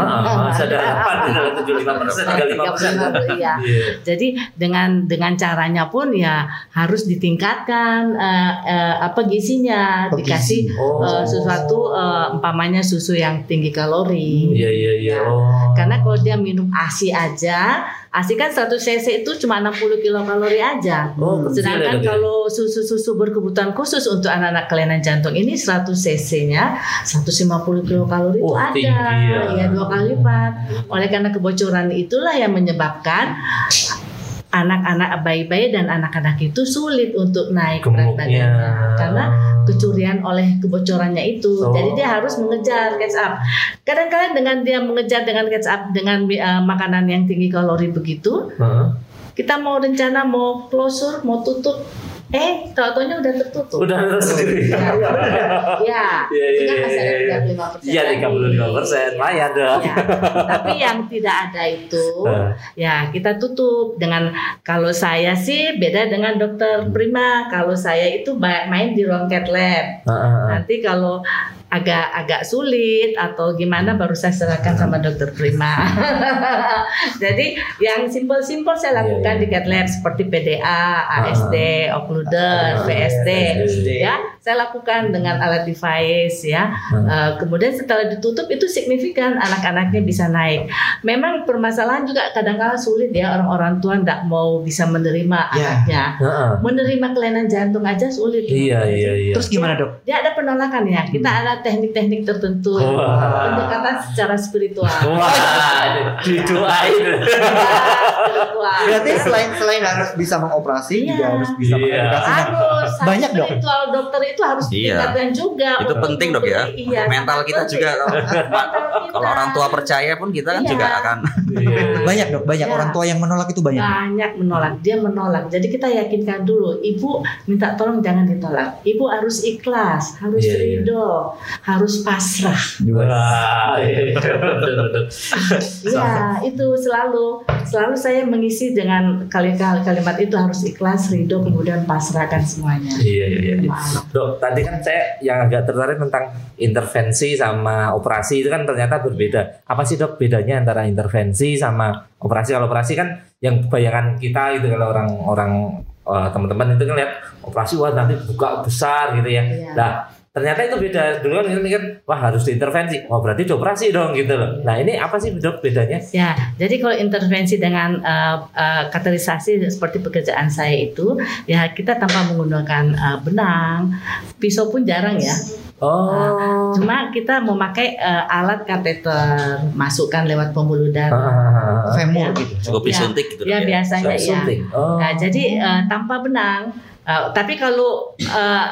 Masih ada harapan di dalam 75 persen, 35 persen. 35, iya. Jadi dengan dengan caranya pun ya harus ditingkatkan eh, eh, apa gizinya, Oh, dikasih. Oh. eh, sesuatu eh, umpamanya susu yang tinggi kalori. Iya iya iya. Ya. Oh. Karena kalau dia minum ASI aja, ASI kan 100 cc itu cuma 60 kilokalori aja. Oh, Sedangkan dok, ya? kalau susu-susu berkebutuhan khusus untuk anak-anak kelainan jantung ini 100 cc-nya 150 kilokalori itu Oh, ada. tinggi ya. Ya, dua kali lipat. Oleh karena kebocoran itulah yang menyebabkan anak-anak bayi-bayi dan anak-anak itu sulit untuk naik berat badannya karena kecurian oleh kebocorannya itu. Oh. Jadi dia harus mengejar catch up. Kadang-kadang dengan dia mengejar dengan catch up dengan uh, makanan yang tinggi kalori begitu, Heeh. kita mau rencana mau closure, mau tutup Eh, tahu-tahunya udah tertutup. Udah tertutup. Ya, ya. Iya, iya, iya, 35 persen. Iya, 35 persen, lumayan dong. Ya. Tapi yang tidak ada itu, ya kita tutup dengan kalau saya sih beda dengan dokter Prima. Kalau saya itu main di ruang cat lab. Ah, ah, ah. Nanti kalau agak agak sulit atau gimana baru saya serahkan sama dokter Prima. <laughs> Jadi yang simpel-simpel saya lakukan Iya, iya. di cat lab seperti PDA, ASD, occluder, Ah, VSD. VSD. Ya, saya lakukan dengan alat device ya. Eh, kemudian setelah ditutup itu signifikan anak-anaknya bisa naik. Memang permasalahan juga kadang-kala sulit ya orang-orang tua nggak mau bisa menerima Ya. anaknya. Ah, ah. Menerima kelainan jantung aja sulit. Iya, iya, iya. Terus gimana dok? Dia ada penolakan ya. Kita ada teknik-teknik tertentu. Wah. Pendekatan secara spiritual. Wah, <laughs> didoain. Berarti selain selain harus bisa mengoperasi Iya. juga harus bisa Iya. mengedukasinya. Harus Banyak, Dok. spiritual dokter itu harus Iya. ditingkatkan juga. Itu untuk penting dok ya. Iya, Mental kita penting. juga kalau, Mental <laughs> kita. kalau orang tua percaya pun kita kan Iya. juga akan Iya. <laughs> Banyak dok, banyak Ya. orang tua yang menolak itu banyak. banyak menolak dia menolak jadi kita yakinkan dulu ibu minta tolong jangan ditolak ibu harus ikhlas harus Iya, iya. ridho harus pasrah Wah, iya, ya itu selalu selalu saya mengisi dengan kalimat kalimat itu harus ikhlas ridho kemudian pasrahkan semuanya Iya, iya, iya. Maaf. Dok, tadi kan saya yang agak tertarik tentang intervensi sama operasi itu kan ternyata berbeda. Apa sih dok bedanya antara intervensi sama operasi? Kalau operasi kan yang bayangan kita itu kalau orang-orang eh, teman-teman itu kan lihat operasi wah nanti buka besar gitu ya. Iya. Nah ternyata itu beda. Dulu kan kita mikir wah harus diintervensi. Oh berarti dioperasi dong gitu loh. Nah ini apa sih dok bedanya? Ya, jadi kalau intervensi dengan uh, uh, kateterisasi seperti pekerjaan saya itu, ya kita tanpa menggunakan uh, benang, pisau pun jarang ya. Oh. Cuma kita memakai uh, alat kateter, masukkan lewat pembuluh darah. Ah, Femur Ya. gitu. cukup Ya. disuntik gitu Ya ya. biasanya ya. Oh. Nah, jadi uh, tanpa benang. Uh, tapi kalau uh,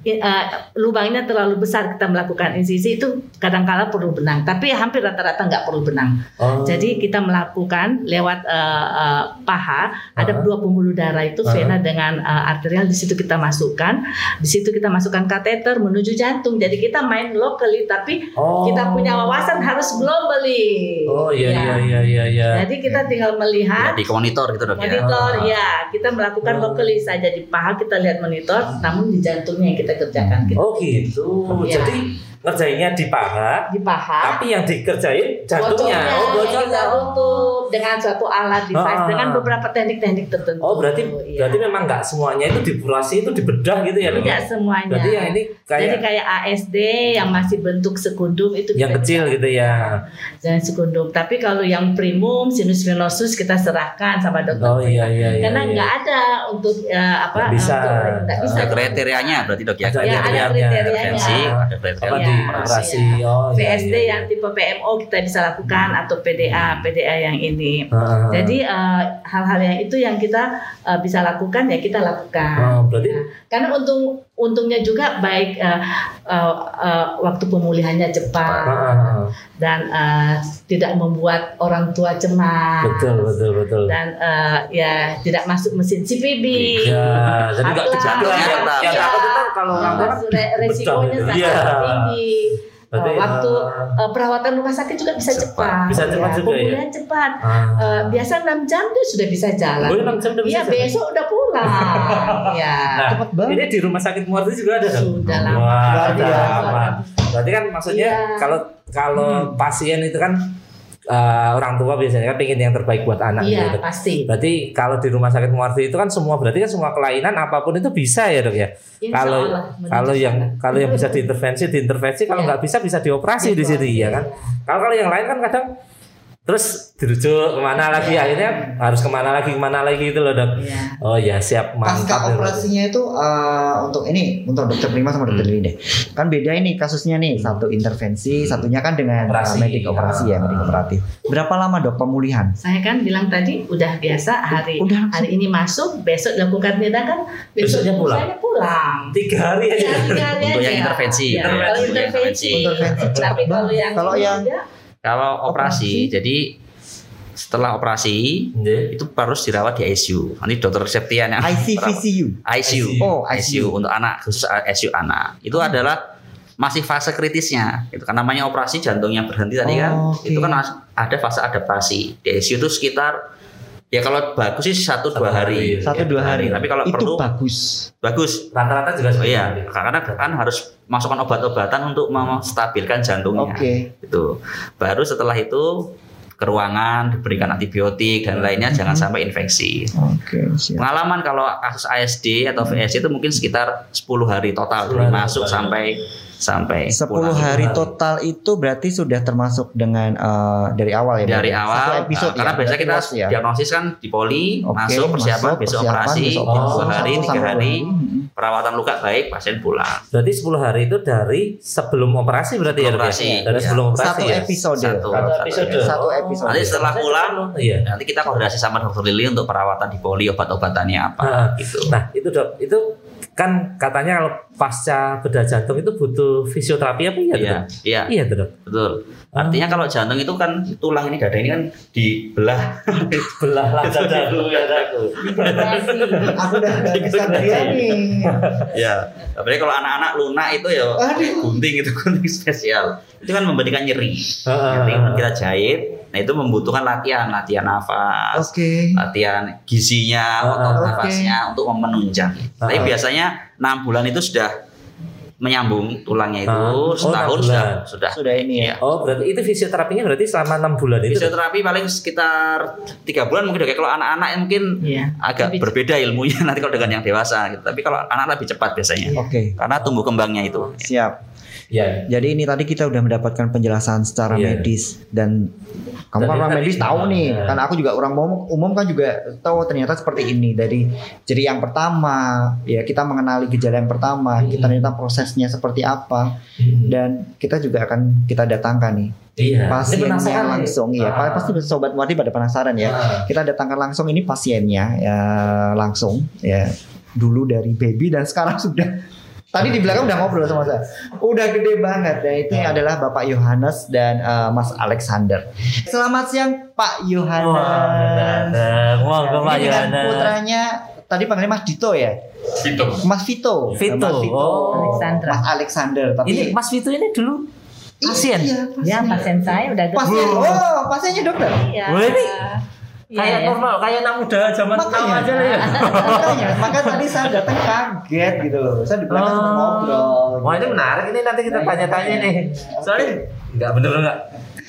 uh, lubangnya terlalu besar kita melakukan insisi itu kadang-kala perlu benang. Tapi hampir rata-rata nggak perlu benang. Oh. Jadi kita melakukan lewat uh, uh, paha ada Uh-huh. dua pembuluh darah itu Uh-huh. vena dengan uh, arterial di situ kita masukkan, di situ kita masukkan kateter menuju jantung. Jadi kita main locally tapi Oh. kita punya wawasan harus globally. Oh iya Ya. iya iya iya iya. Jadi kita tinggal Ya, melihat di monitor gitu dok ya. monitor ya kita melakukan Oh. locally saja di paha kita lihat monitor, namun di jantungnya yang kita kerjakan gitu. Oh gitu. Iya. Jadi ngerjainnya di paha, Di paha. tapi yang dikerjain jantungnya. bocornya, Oh bocornya. dengan suatu alat device Ah. dengan beberapa teknik-teknik tertentu. Oh berarti Iya. berarti memang nggak semuanya itu diburasi itu dibedah gitu ya? Tidak semuanya. Berarti yang ini Jadi kayak kayak ASD yang masih bentuk sekundum itu yang kita kecil gitu ya. jangan sekundum. Tapi kalau yang primum sinus venosus kita serahkan sama dokter. Oh iya iya iya. Karena iya. nggak ada untuk eh, apa? Nggak bisa. untuk- bisa. Ada kriterianya berarti dok ya. Ada Ya, ada kriterianya. kriterianya. Intervensi, ada apa kriteria Iya. di operasi. operasi? Oh iya, VSD iya, yang tipe PMO kita bisa lakukan atau PDA, PDA yang ini. Ah. Jadi eh, hal-hal yang itu yang kita eh, bisa lakukan ya kita lakukan. Oh, berarti Ya. Karena untung untungnya juga baik eh, eh, eh, waktu pemulihannya Ah, cepat ah, ah. dan eh, tidak membuat orang tua cemas betul betul betul. dan eh, ya tidak masuk mesin CPB. Ya, jadi nggak Apalah. dijaga ya. Tetap. Yang Iya. takut itu kalau orang tua kan Re- resikonya iya. Berarti, Eh, waktu eh, perawatan rumah sakit juga bisa Cepat. cepat. Bisa cepat ya. juga ya? Pemulihan cepat. Ah. Eh, biasa 6 jam dia sudah bisa jalan. Oh, 6 jam udah bisa Iya, jalan? besok udah pulang. <laughs> ya. Nah, Cepet banget. ini di rumah sakit Muarti juga ada dong? Sudah lama. Wah, sudah lama. Berarti kan maksudnya Iya. kalau kalau pasien itu kan eh, orang tua biasanya kan pengen yang terbaik buat anak Iya, gitu. pasti. Berarti kalau di rumah sakit Muarti itu kan semua berarti kan semua kelainan apa pun itu bisa ya dok ya. Insya Kalau Allah, kalau yang kalau yang bisa diintervensi diintervensi kalau Iya. nggak bisa bisa dioperasi di sini ya kan. Kalau kalau yang lain kan kadang terus dirujuk ke mana lagi Iya. akhirnya harus ke mana lagi ke mana lagi gitu loh dok. Iya. Oh ya siap Pasca mantap. ya, Dok. operasinya itu eh, untuk ini untuk dokter Prima sama dokter Lili deh. Kan beda ini kasusnya nih, satu intervensi, satunya kan dengan eh, Operasi. medik operasi ya, medik operatif. Berapa lama dok pemulihan? Saya kan bilang tadi udah biasa hari Udah langsung. hari ini masuk, besok dilakukan tindakan, besok Besoknya pulang. saya pulang. Tiga hari aja. Ya, tiga hari Untuk yang aja. intervensi. Ya, Intervensi. Kalau intervensi. Intervensi. Intervensi Tapi kalau yang Kalau yang enggak, Kalau operasi, Operasi. jadi setelah operasi yeah. itu harus dirawat di ICU. Nanti dokter Septian yang ICVCU. ICU. Oh, ICU. ICU untuk anak khusus ICU anak. Itu hmm. adalah masih fase kritisnya. Itu kan namanya operasi jantungnya berhenti tadi kan. Oh, okay. Itu kan ada fase adaptasi. Di ICU itu sekitar Ya kalau bagus sih satu dua hari. Satu dua hari. Tapi kalau itu perlu bagus. Bagus. Rata-rata juga oh, iya. Karena kan harus masukkan obat-obatan untuk menstabilkan jantungnya. Oke. Okay. Itu. Baru setelah itu ke ruangan diberikan antibiotik dan lainnya mm -hmm. jangan sampai infeksi. Oke. Okay, Pengalaman kalau kasus ASD atau VSD itu mungkin sekitar 10 hari total dari masuk sampai sampai 10 hari total itu berarti sudah termasuk dengan uh, dari awal ya dari awal satu episode uh, karena ya, biasa kita ya. diagnosis kan di poli okay, masuk persiapan masuk, besok persiapan, operasi besok dua hari tiga hari. perawatan luka baik pasien pulang. Berarti 10 hari itu dari sebelum operasi berarti ya operasi ya? dari sebelum operasi satu ya? episode satu, satu episode. satu episode. Nanti setelah pulang iya. nanti kita koordinasi sama dokter Lili untuk perawatan di poli obat-obatannya apa nah, gitu. nah itu dok itu kan katanya kalau pasca bedah jantung itu butuh fisioterapi apa ya? Iya, iya. Iya, betul. Betul. Artinya oh. kalau jantung itu kan tulang ini dada ini kan dibelah, <laughs> dibelah lah dadaku ya dadaku. Aku udah bisa dia nih. Ya, tapi kalau anak-anak lunak itu ya gunting itu gunting spesial. Itu kan memberikan nyeri. Nyeri kita jahit, Nah itu membutuhkan latihan, latihan nafas, okay. latihan gizinya, otot okay. nafasnya untuk menunjang. Uh, Tapi biasanya enam bulan itu sudah menyambung tulangnya itu setahun oh, sudah sudah sudah ini ya. Oh berarti itu fisioterapinya berarti selama enam bulan itu? Fisioterapi paling sekitar tiga bulan mungkin kayak kalau anak-anak mungkin yeah. agak lebih berbeda ilmunya <laughs> nanti kalau dengan yang dewasa. Gitu. Tapi kalau anak lebih cepat biasanya. Oke. Okay. Karena tumbuh kembangnya itu. Siap. Ya. Jadi ini tadi kita udah mendapatkan penjelasan secara ya. medis dan kamu kan orang medis tahu nih, ya. karena aku juga orang umum, umum kan juga tahu ternyata seperti ini dari jadi yang pertama ya kita mengenali gejala yang pertama, hmm. kita ternyata prosesnya seperti apa hmm. dan kita juga akan kita datangkan nih Iya. Pasiennya langsung ya. Ah. Pasti sobat Muardi pada penasaran ya. Ah. Kita datangkan langsung ini pasiennya ya langsung ya. Dulu dari baby dan sekarang <laughs> sudah Tadi di belakang udah ngobrol sama saya. Udah gede banget dan itu ya. adalah Bapak Yohanes dan uh, Mas Alexander. Selamat siang Pak Yohanes. Wah, wow, Pak Yohanes. Putranya tadi panggilnya Mas Dito ya? Vito. Mas Vito. Vito. Mas Vito. Oh. Alexander. Mas Alexander. Tapi ini Mas Vito ini dulu pasien. Iya, pasien. Ya, pasien saya udah Pasien. Oh, pasiennya dokter. Iya. Boleh nih kayak ya, normal, kayak anak muda zaman makanya, aja lah ya. makanya, maka tadi saya datang kaget gitu loh. Saya di belakang oh. ngobrol. Wah ini menarik ini nanti kita tanya-tanya nih. Soalnya enggak bener enggak.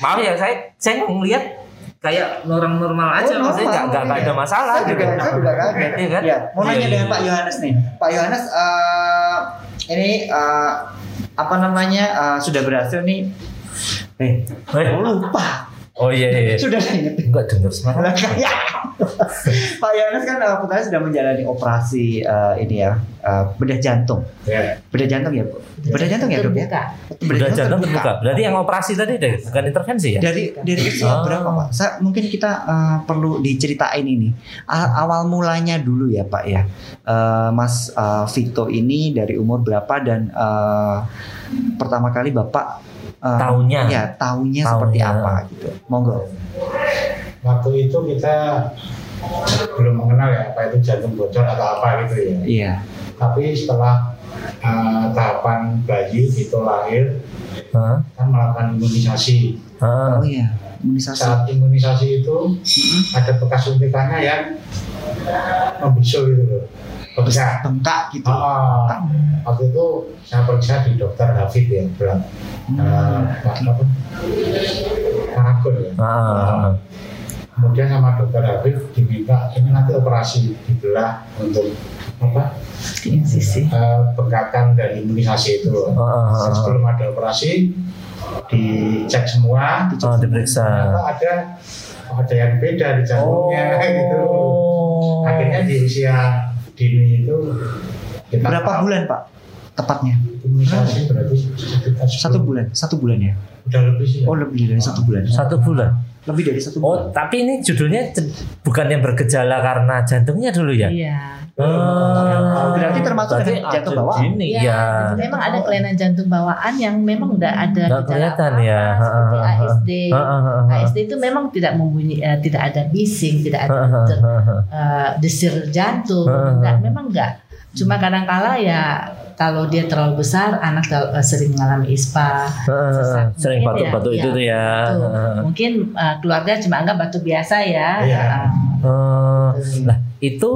Maaf ya saya saya ngeliat kayak orang normal aja oh, maksudnya nggak nggak ada masalah saya juga, saya juga kaget iya kan? ya, mau nanya iya, dengan iya. Pak Yohanes nih Pak Yohanes uh, ini uh, apa namanya uh, sudah berhasil nih eh, eh. lupa Oh iya, iya. iya. Sudah ingat. Enggak dengar sekarang. ya. <laughs> Pak Yohanes kan uh, putranya sudah menjalani operasi uh, ini ya, uh, bedah jantung. Yeah. Bedah jantung ya, Bedah jantung ya, Dok ya? Bedah, bedah jantung terbuka. Berarti yang operasi tadi deh, bukan intervensi ya? Dari dari usia oh. berapa, Pak? Saya, mungkin kita uh, perlu diceritain ini. Awal mulanya dulu ya, Pak ya. Uh, Mas uh, Vito ini dari umur berapa dan uh, pertama kali Bapak uh, tahunnya ya tahunnya seperti apa gitu. Monggo. Waktu itu kita belum mengenal ya apa itu jantung bocor atau apa gitu ya. Iya. Tapi setelah uh, tahapan bayi itu lahir huh? kan melakukan imunisasi. Huh? oh iya imunisasi. Saat imunisasi itu uh-huh. ada bekas suntikannya yang membisu gitu loh bengkak bengkak gitu. Oh, waktu itu saya periksa di dokter David ya bilang hmm. uh, apa? Paragon ya. Ah. uh, kemudian sama dokter David diminta ini nanti operasi dibelah untuk apa? Sisi. Uh, bengkakan dari imunisasi itu uh. sebelum ada operasi dicek semua. Dicek oh, diperiksa. Ada ada yang beda di jantungnya oh. gitu. Akhirnya di usia dini itu kita berapa bulan pak? Tepatnya? Imunisasi berarti satu bulan. Satu bulan? Ya? Udah lebih sih ya. oh lebih dari satu bulan. Satu bulan? Lebih dari satu bulan. Oh, tapi ini judulnya bukan yang bergejala karena jantungnya dulu ya? Iya. Oh, berarti termasuk Berarti dengan jantung bawaan. Gini, Ya, ya. memang ada kelainan jantung bawaan yang memang udah ada Nggak gejala kelihatan apa-apa, ya. seperti. ASD. Ha, ha, ha, ha. ASD itu memang tidak membunyi, eh, tidak ada bising, tidak ada Ha, ha, ter- ha, ha. eh, desir jantung, Ha, ha. enggak, memang enggak. Cuma kadang-kala ya kalau dia terlalu besar, anak eh, sering mengalami ISPA. sesak. Sering Mungkin batuk-batuk ya, itu iya, tuh ya. ha. Mungkin eh, keluarga cuma anggap batuk biasa ya. Iya. Oh, nah itu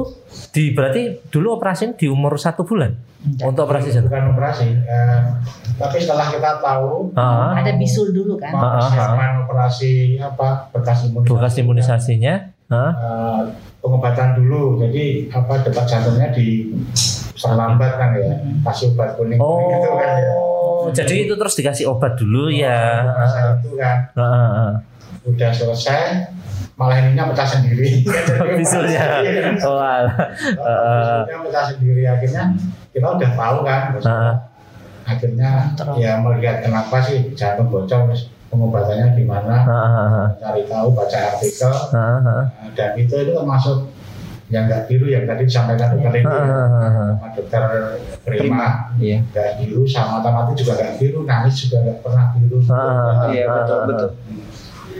di berarti dulu operasi di umur satu bulan enggak. untuk operasi jantung. bukan operasi eh, tapi setelah kita tahu Ah. Ada bisul dulu kan. Ah, ah, persiapan operasi apa bekas imunisasi Bekas imunisasinya. Hah? eh, pengobatan dulu jadi apa detak jantungnya di terlambat kan ya kasih obat kuning Oh, gitu kan ya jadi itu terus dikasih obat dulu ya. Masa itu kan Ah, ah, ah. udah selesai malah ininya pecah sendiri <laughs> Bisulnya. Iya. Oh, Bisulnya pecah sendiri akhirnya kita udah tahu kan Ah. akhirnya ya melihat kenapa sih jantung bocor terus pengobatannya gimana ah. cari tahu baca artikel Ah, ah. Nah, dan itu itu termasuk yang nggak biru yang tadi disampaikan dokter ini ah. sama dokter Prima Iya. nggak biru sama mata juga nggak biru nangis juga nggak pernah biru Iya, betul, betul.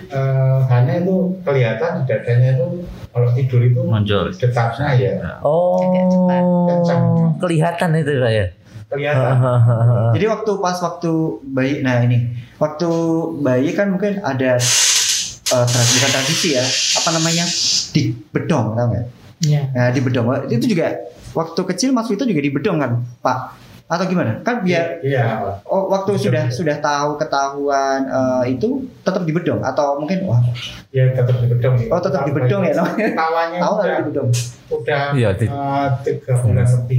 Eh, hanya itu kelihatan di dadanya itu kalau tidur itu Muncul. detaknya ya Oh, Kencang. kelihatan itu Pak ya. kelihatan. Jadi waktu pas waktu bayi, nah ini waktu bayi kan mungkin ada bukan tradisi ya, apa namanya di bedong, tau nggak? Iya. Nah di bedong itu juga waktu kecil Mas Vito juga di bedong kan, Pak? Atau gimana? Kan biar iya oh, waktu sudah sudah tahu ketahuan eh, itu tetap di bedong atau mungkin wah ya tetap di bedong oh tetap di bedong ya namanya? tawanya Tahu udah, di bedong? udah Iya, di- eh, tiga bulan lebih.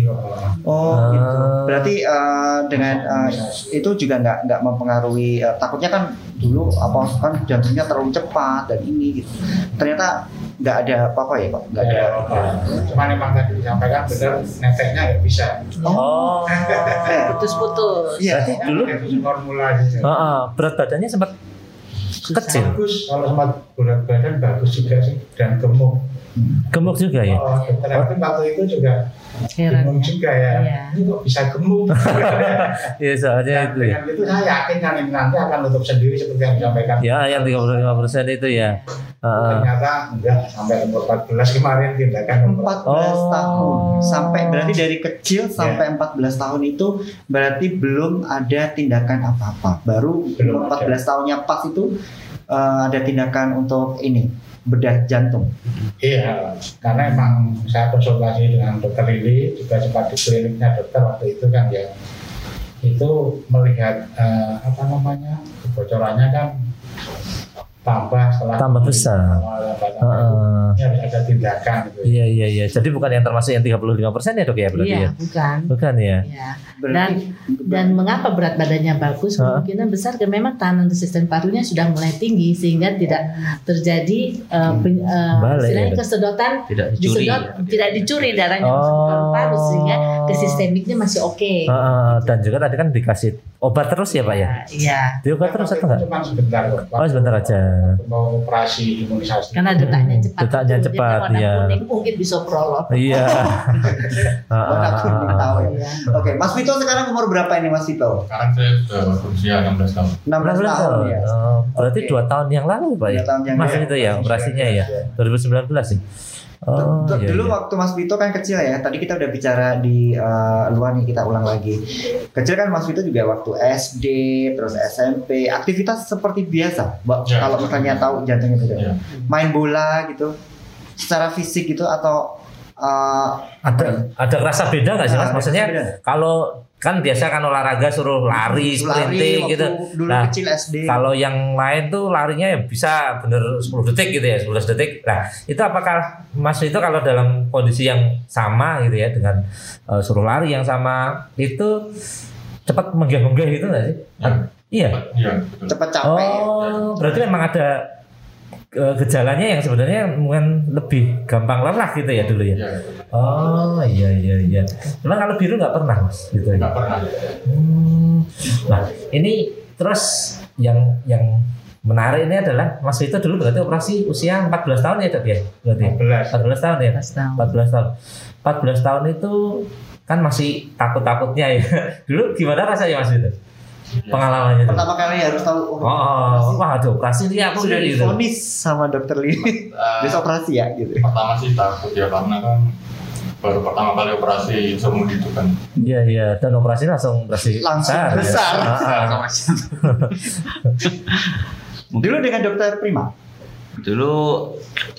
Oh Ah. gitu. Berarti eh, dengan eh, itu juga nggak nggak mempengaruhi eh, takutnya kan dulu apa kan jantungnya terlalu cepat dan ini gitu. Ternyata nggak ada apa-apa ya pak? Nggak ada. Nggak apa-apa. Cuman emang tadi disampaikan benar neteknya nggak bisa. Oh. <laughs> Putus-putus. Iya. Berarti dulu formula gitu. Ah, ah, berat badannya sempat kecil, Bagus kalau sama berat badan bagus juga sih dan gemuk. gemuk juga ya. Oh, dokter Alvin waktu itu juga bingung ya. juga ya. Iya. Ini kok bisa gemuk? <laughs> Iya soalnya Dan itu ya. dengan itu saya yakin kan nanti akan tutup sendiri seperti yang disampaikan. Ya, yang 35 persen itu ya. Ternyata enggak sampai umur 14 kemarin tindakan umur 14 Oh. tahun. Sampai berarti dari kecil sampai 14 tahun itu berarti belum ada tindakan apa-apa. Baru Belum umur 14 tahunnya pas itu eh, ada tindakan untuk ini bedah jantung. Iya, karena emang saya konsultasi dengan dokter Lili juga sempat di kliniknya dokter waktu itu kan ya. Itu melihat eh, apa namanya kebocorannya kan tambah setelah Tambah besar. Tambah- ah. Ini harus ada tindakan gitu. Iya iya iya. Jadi bukan yang termasuk yang 35 persen ya dok ya berarti Iya, ya? bukan. Bukan ya? Iya. berarti Dan mengapa berat badannya bagus? Hah? Kemungkinan besar karena memang tahanan resisten parunya sudah mulai tinggi sehingga tidak terjadi eh, pen- eh, Balik ya, kesedotan Tidak dicuri. disedot tidak dicuri darahnya Oh. Paru sehingga ke sistemiknya masih oke. Ah, ah, dan juga tadi kan dikasih obat terus ya pak ya? Iya. Diobat terus atau enggak? Cuma sebentar kok. Oh sebentar aja. Mau operasi imunisasi. Karena detaknya cepat. Detaknya Itu, cepat, warna iya. kuning mungkin bisa prolog. Iya. Ah, warna ah, kuning ah. tahu ya Iya. oke Mas Vito sekarang umur berapa ini Mas Vito Sekarang saya sudah berusia 16 tahun. 16 tahun ya Oh, berarti Oke. dua tahun yang lalu pak ya? Dua tahun yang Mas lalu. itu ya operasinya ya 2019 sih. Oh iya, dulu iya. waktu Mas Vito kan kecil ya. Tadi kita udah bicara di eh, luar nih kita ulang lagi. Kecil kan Mas Vito juga waktu SD, terus SMP, aktivitas seperti biasa. Ya. kalau misalnya tahu jantungnya beda. Ya. Main bola gitu, secara fisik gitu atau eh, ada ada rasa beda nggak sih mas? Ada Maksudnya beda. kalau kan biasa kan olahraga suruh lari, lari sprinting gitu. dulu Nah, kecil SD. Kalau yang lain tuh larinya ya bisa bener 10 detik gitu ya, 11 detik. Nah, itu apakah Mas itu kalau dalam kondisi yang sama gitu ya dengan eh, suruh lari yang sama itu cepat menggah-menggah gitu nggak sih? Ya. Iya. Iya, betul. cepat capek. Oh, berarti memang ada gejalanya yang sebenarnya mungkin lebih gampang lelah gitu ya dulu ya. Betul. Oh iya iya iya. Cuma kalau biru nggak pernah mas gitu ya. Nggak pernah. Hmm. Nah ini terus yang yang menarik ini adalah Mas Vito dulu berarti operasi usia 14 tahun ya dok ya? Berarti 14, 14 tahun ya? 14 tahun. 14 tahun itu kan masih takut-takutnya ya. <laughs> Dulu gimana rasanya Mas Vito? Pengalamannya itu. Pertama kali harus tahu oh, oh wah ada operasi ini aku sudah gitu. difonis sama dokter Lili. Uh, Bisa operasi ya gitu. Pertama sih takut ya karena kan baru pertama kali operasi seumur hidup kan. Iya iya dan operasi langsung operasi langsung besar. besar. Ya. besar. <laughs> Dulu dengan dokter Prima. Dulu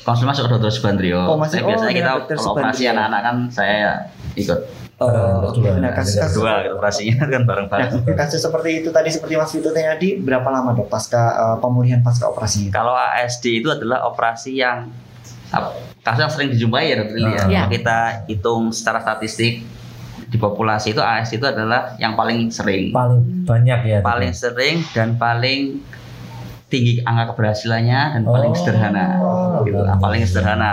konsul masuk ke dokter Subandrio. Oh, masih, oh, biasanya kita kalau operasi anak-anak kan saya ikut. Oh, dua. Nah, kasus, kasus dua operasinya <laughs> kan bareng-bareng. Nah, kasus seperti itu tadi seperti Mas Vito tadi berapa lama dok pasca uh, pemulihan pasca operasinya? Kalau ASD itu adalah operasi yang kasus yang sering dijumpai ya dokter ya. Yeah. kita hitung secara statistik di populasi itu ASD itu adalah yang paling sering. Paling banyak ya. Paling sering dan paling tinggi angka keberhasilannya dan oh, paling sederhana. Gitu. Lah paling sederhana.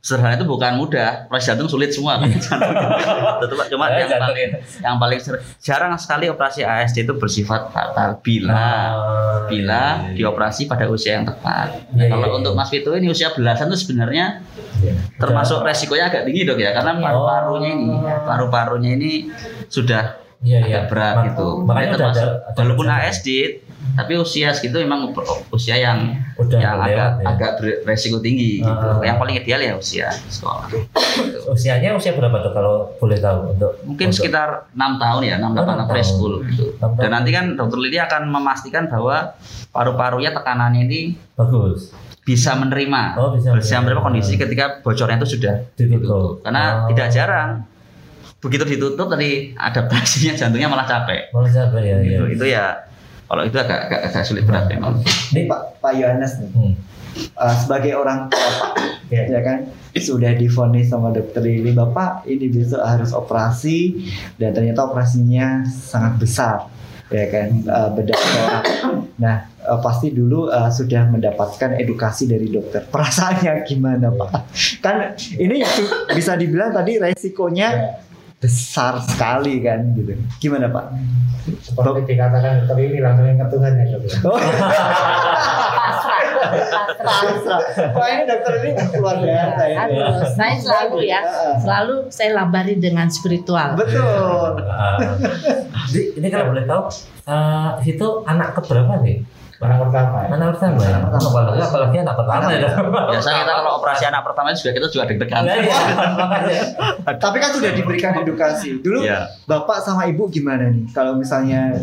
Sederhana itu bukan mudah. Operasi jantung sulit semua. <laughs> Kan jantung cuma yang paling yang paling jarang sekali operasi ASD itu bersifat fatal. Bila oh, bila iya, iya. dioperasi pada usia yang tepat. Nah, kalau iya, untuk Mas Vito ini usia belasan itu sebenarnya termasuk resikonya agak tinggi dok ya. Karena paru-parunya ini paru-parunya ini sudah iya, agak berat gitu. makanya termasuk walaupun ASD tapi usia segitu memang usia yang Udah yang agak ya. agak beresiko tinggi uh, gitu. Ah. Yang paling ideal ya usia sekolah. <coughs> Usianya usia berapa tuh kalau boleh tahu untuk mungkin untuk, sekitar enam tahun ya enam tahun preschool gitu. Dan nanti kan dokter Lili akan memastikan bahwa paru-parunya tekanannya ini bagus bisa menerima oh, bisa, bisa menerima kondisi ketika bocornya itu sudah ditutup. Karena oh. tidak jarang begitu ditutup tadi adaptasinya jantungnya malah capek. Malah capek ya. Gitu. Ya. Itu ya kalau itu agak agak, agak sulit berat memang. Ini Pak Pak Yohanes nih. Hmm. Uh, sebagai orang tua Pak, yeah. ya kan sudah difonis sama dokter ini Bapak ini besok harus operasi dan ternyata operasinya sangat besar ya kan uh, bedah orang. Nah uh, pasti dulu uh, sudah mendapatkan edukasi dari dokter. Perasaannya gimana Pak? Kan ini bisa dibilang tadi resikonya besar sekali kan gitu. Gimana Pak? Seperti dikatakan dokter ini langsung ingat Tuhan ya dok. Pasrah. Wah ini dokter ini luar biasa ya. Aduh, saya selalu ya, selalu saya lambari dengan spiritual. Betul. ini kalau boleh tahu, uh, itu anak keberapa nih? Anak pertama ya. Anak pertama ya. Apalagi, apalagi anak pertama ya. Biasa kita kalau operasi anak pertama juga kita juga deg-degan. Ya, ya. Tapi kan sudah diberikan edukasi. Dulu ya. bapak sama ibu gimana nih? Kalau misalnya,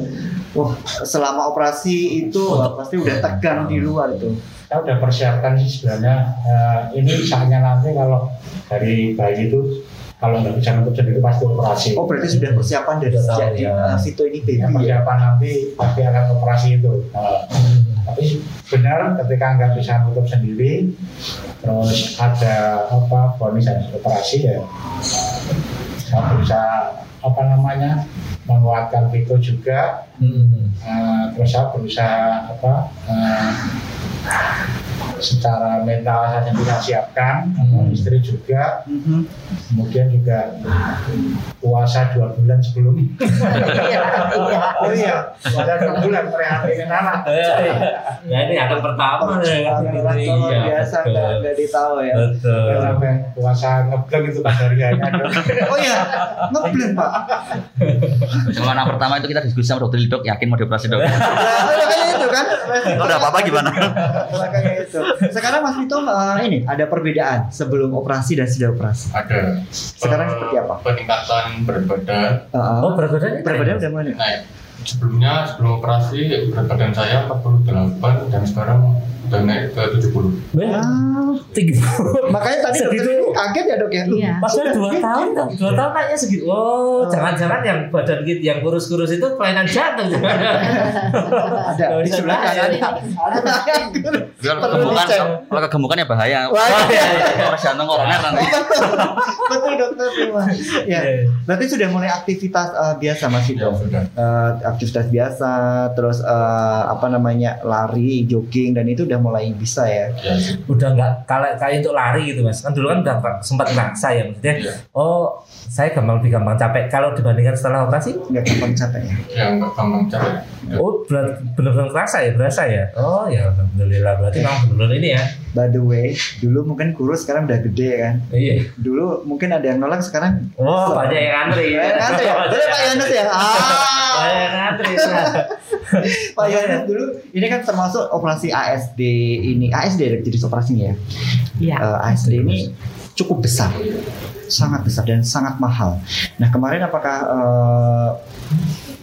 wah selama operasi itu pasti udah tegang di luar itu. Kita udah persiapkan sih sebenarnya. Uh, ini saatnya nanti kalau dari bayi itu kalau nggak bisa nutup sendiri pasti operasi. Oh berarti sudah persiapan dari sejak ya. uh, Vito ini baby ya, persiapan ya? nanti pasti akan operasi itu. Uh, tapi benar ketika nggak bisa nutup sendiri, terus ada apa vonis harus operasi ya, saya bisa apa namanya menguatkan Vito juga. Hmm. Uh, terus saya berusaha apa uh, secara mental saya tidak siapkan, hmm. istri juga, hmm. kemudian juga puasa dua bulan sebelum. Iya, <laughs> iya. oh iya, puasa dua bulan prihatin anak. Ya ini anak pertama ya. Iya, biasa nggak nggak ditahu ya. Betul. Sampai puasa ngebleng itu kan hariannya. oh iya, ngebleng pak. <laughs> Kalau anak pertama itu kita diskusi sama dokter dok, yakin mau dioperasi dok. <laughs> Ya, itu kan. Kalau ada apa-apa gimana? Makanya itu. Sekarang Mas Vito uh, ini ada perbedaan sebelum operasi dan sudah operasi. Ada. Sekarang uh, seperti apa? Peningkatan berat badan. Uh, oh berat badan? Berat badan udah mana? Naik. Sebelumnya sebelum operasi berat badan saya 48 dan sekarang udah naik ke 70. Wow, tinggi Makanya tadi segitu kaget ya dok ya. Iya. Pasnya dua tahun dong, dua tahun naiknya segitu. Oh, jangan-jangan yang badan gitu, yang kurus-kurus itu kelainan jantung. ada di sebelah kanan. Kalau kegemukan, kalau kegemukan ya bahaya. Wah, iya, iya. jantung koroner nanti. Betul dokter. Ya, nanti sudah mulai aktivitas uh, biasa Mas Vito. Ya, uh, aktivitas biasa, terus uh, apa namanya lari, jogging dan itu udah udah mulai bisa ya. ya. Udah nggak kalau kayak untuk lari gitu mas. Kan dulu kan udah sempat naksa ya maksudnya. Ya. Oh saya gampang lebih gampang capek. Kalau dibandingkan setelah operasi nggak gampang capek ya? Ya nggak gampang capek. Oh, benar-benar terasa ya, berasa ya. Oh ya, alhamdulillah. Berarti memang benar-benar ini ya. By the way, dulu mungkin kurus sekarang udah gede kan. Iya. Dulu mungkin ada yang nolak sekarang. Oh, so, banyak yang antri. Banyak antri ya. Betul Pak Yones ya. Ah. Banyak yang antri. Pak Yones dulu ini kan termasuk operasi ASD ini. ASD jadi operasinya ya. Iya. Uh, ASD ini cukup besar sangat besar dan sangat mahal. Nah kemarin apakah uh,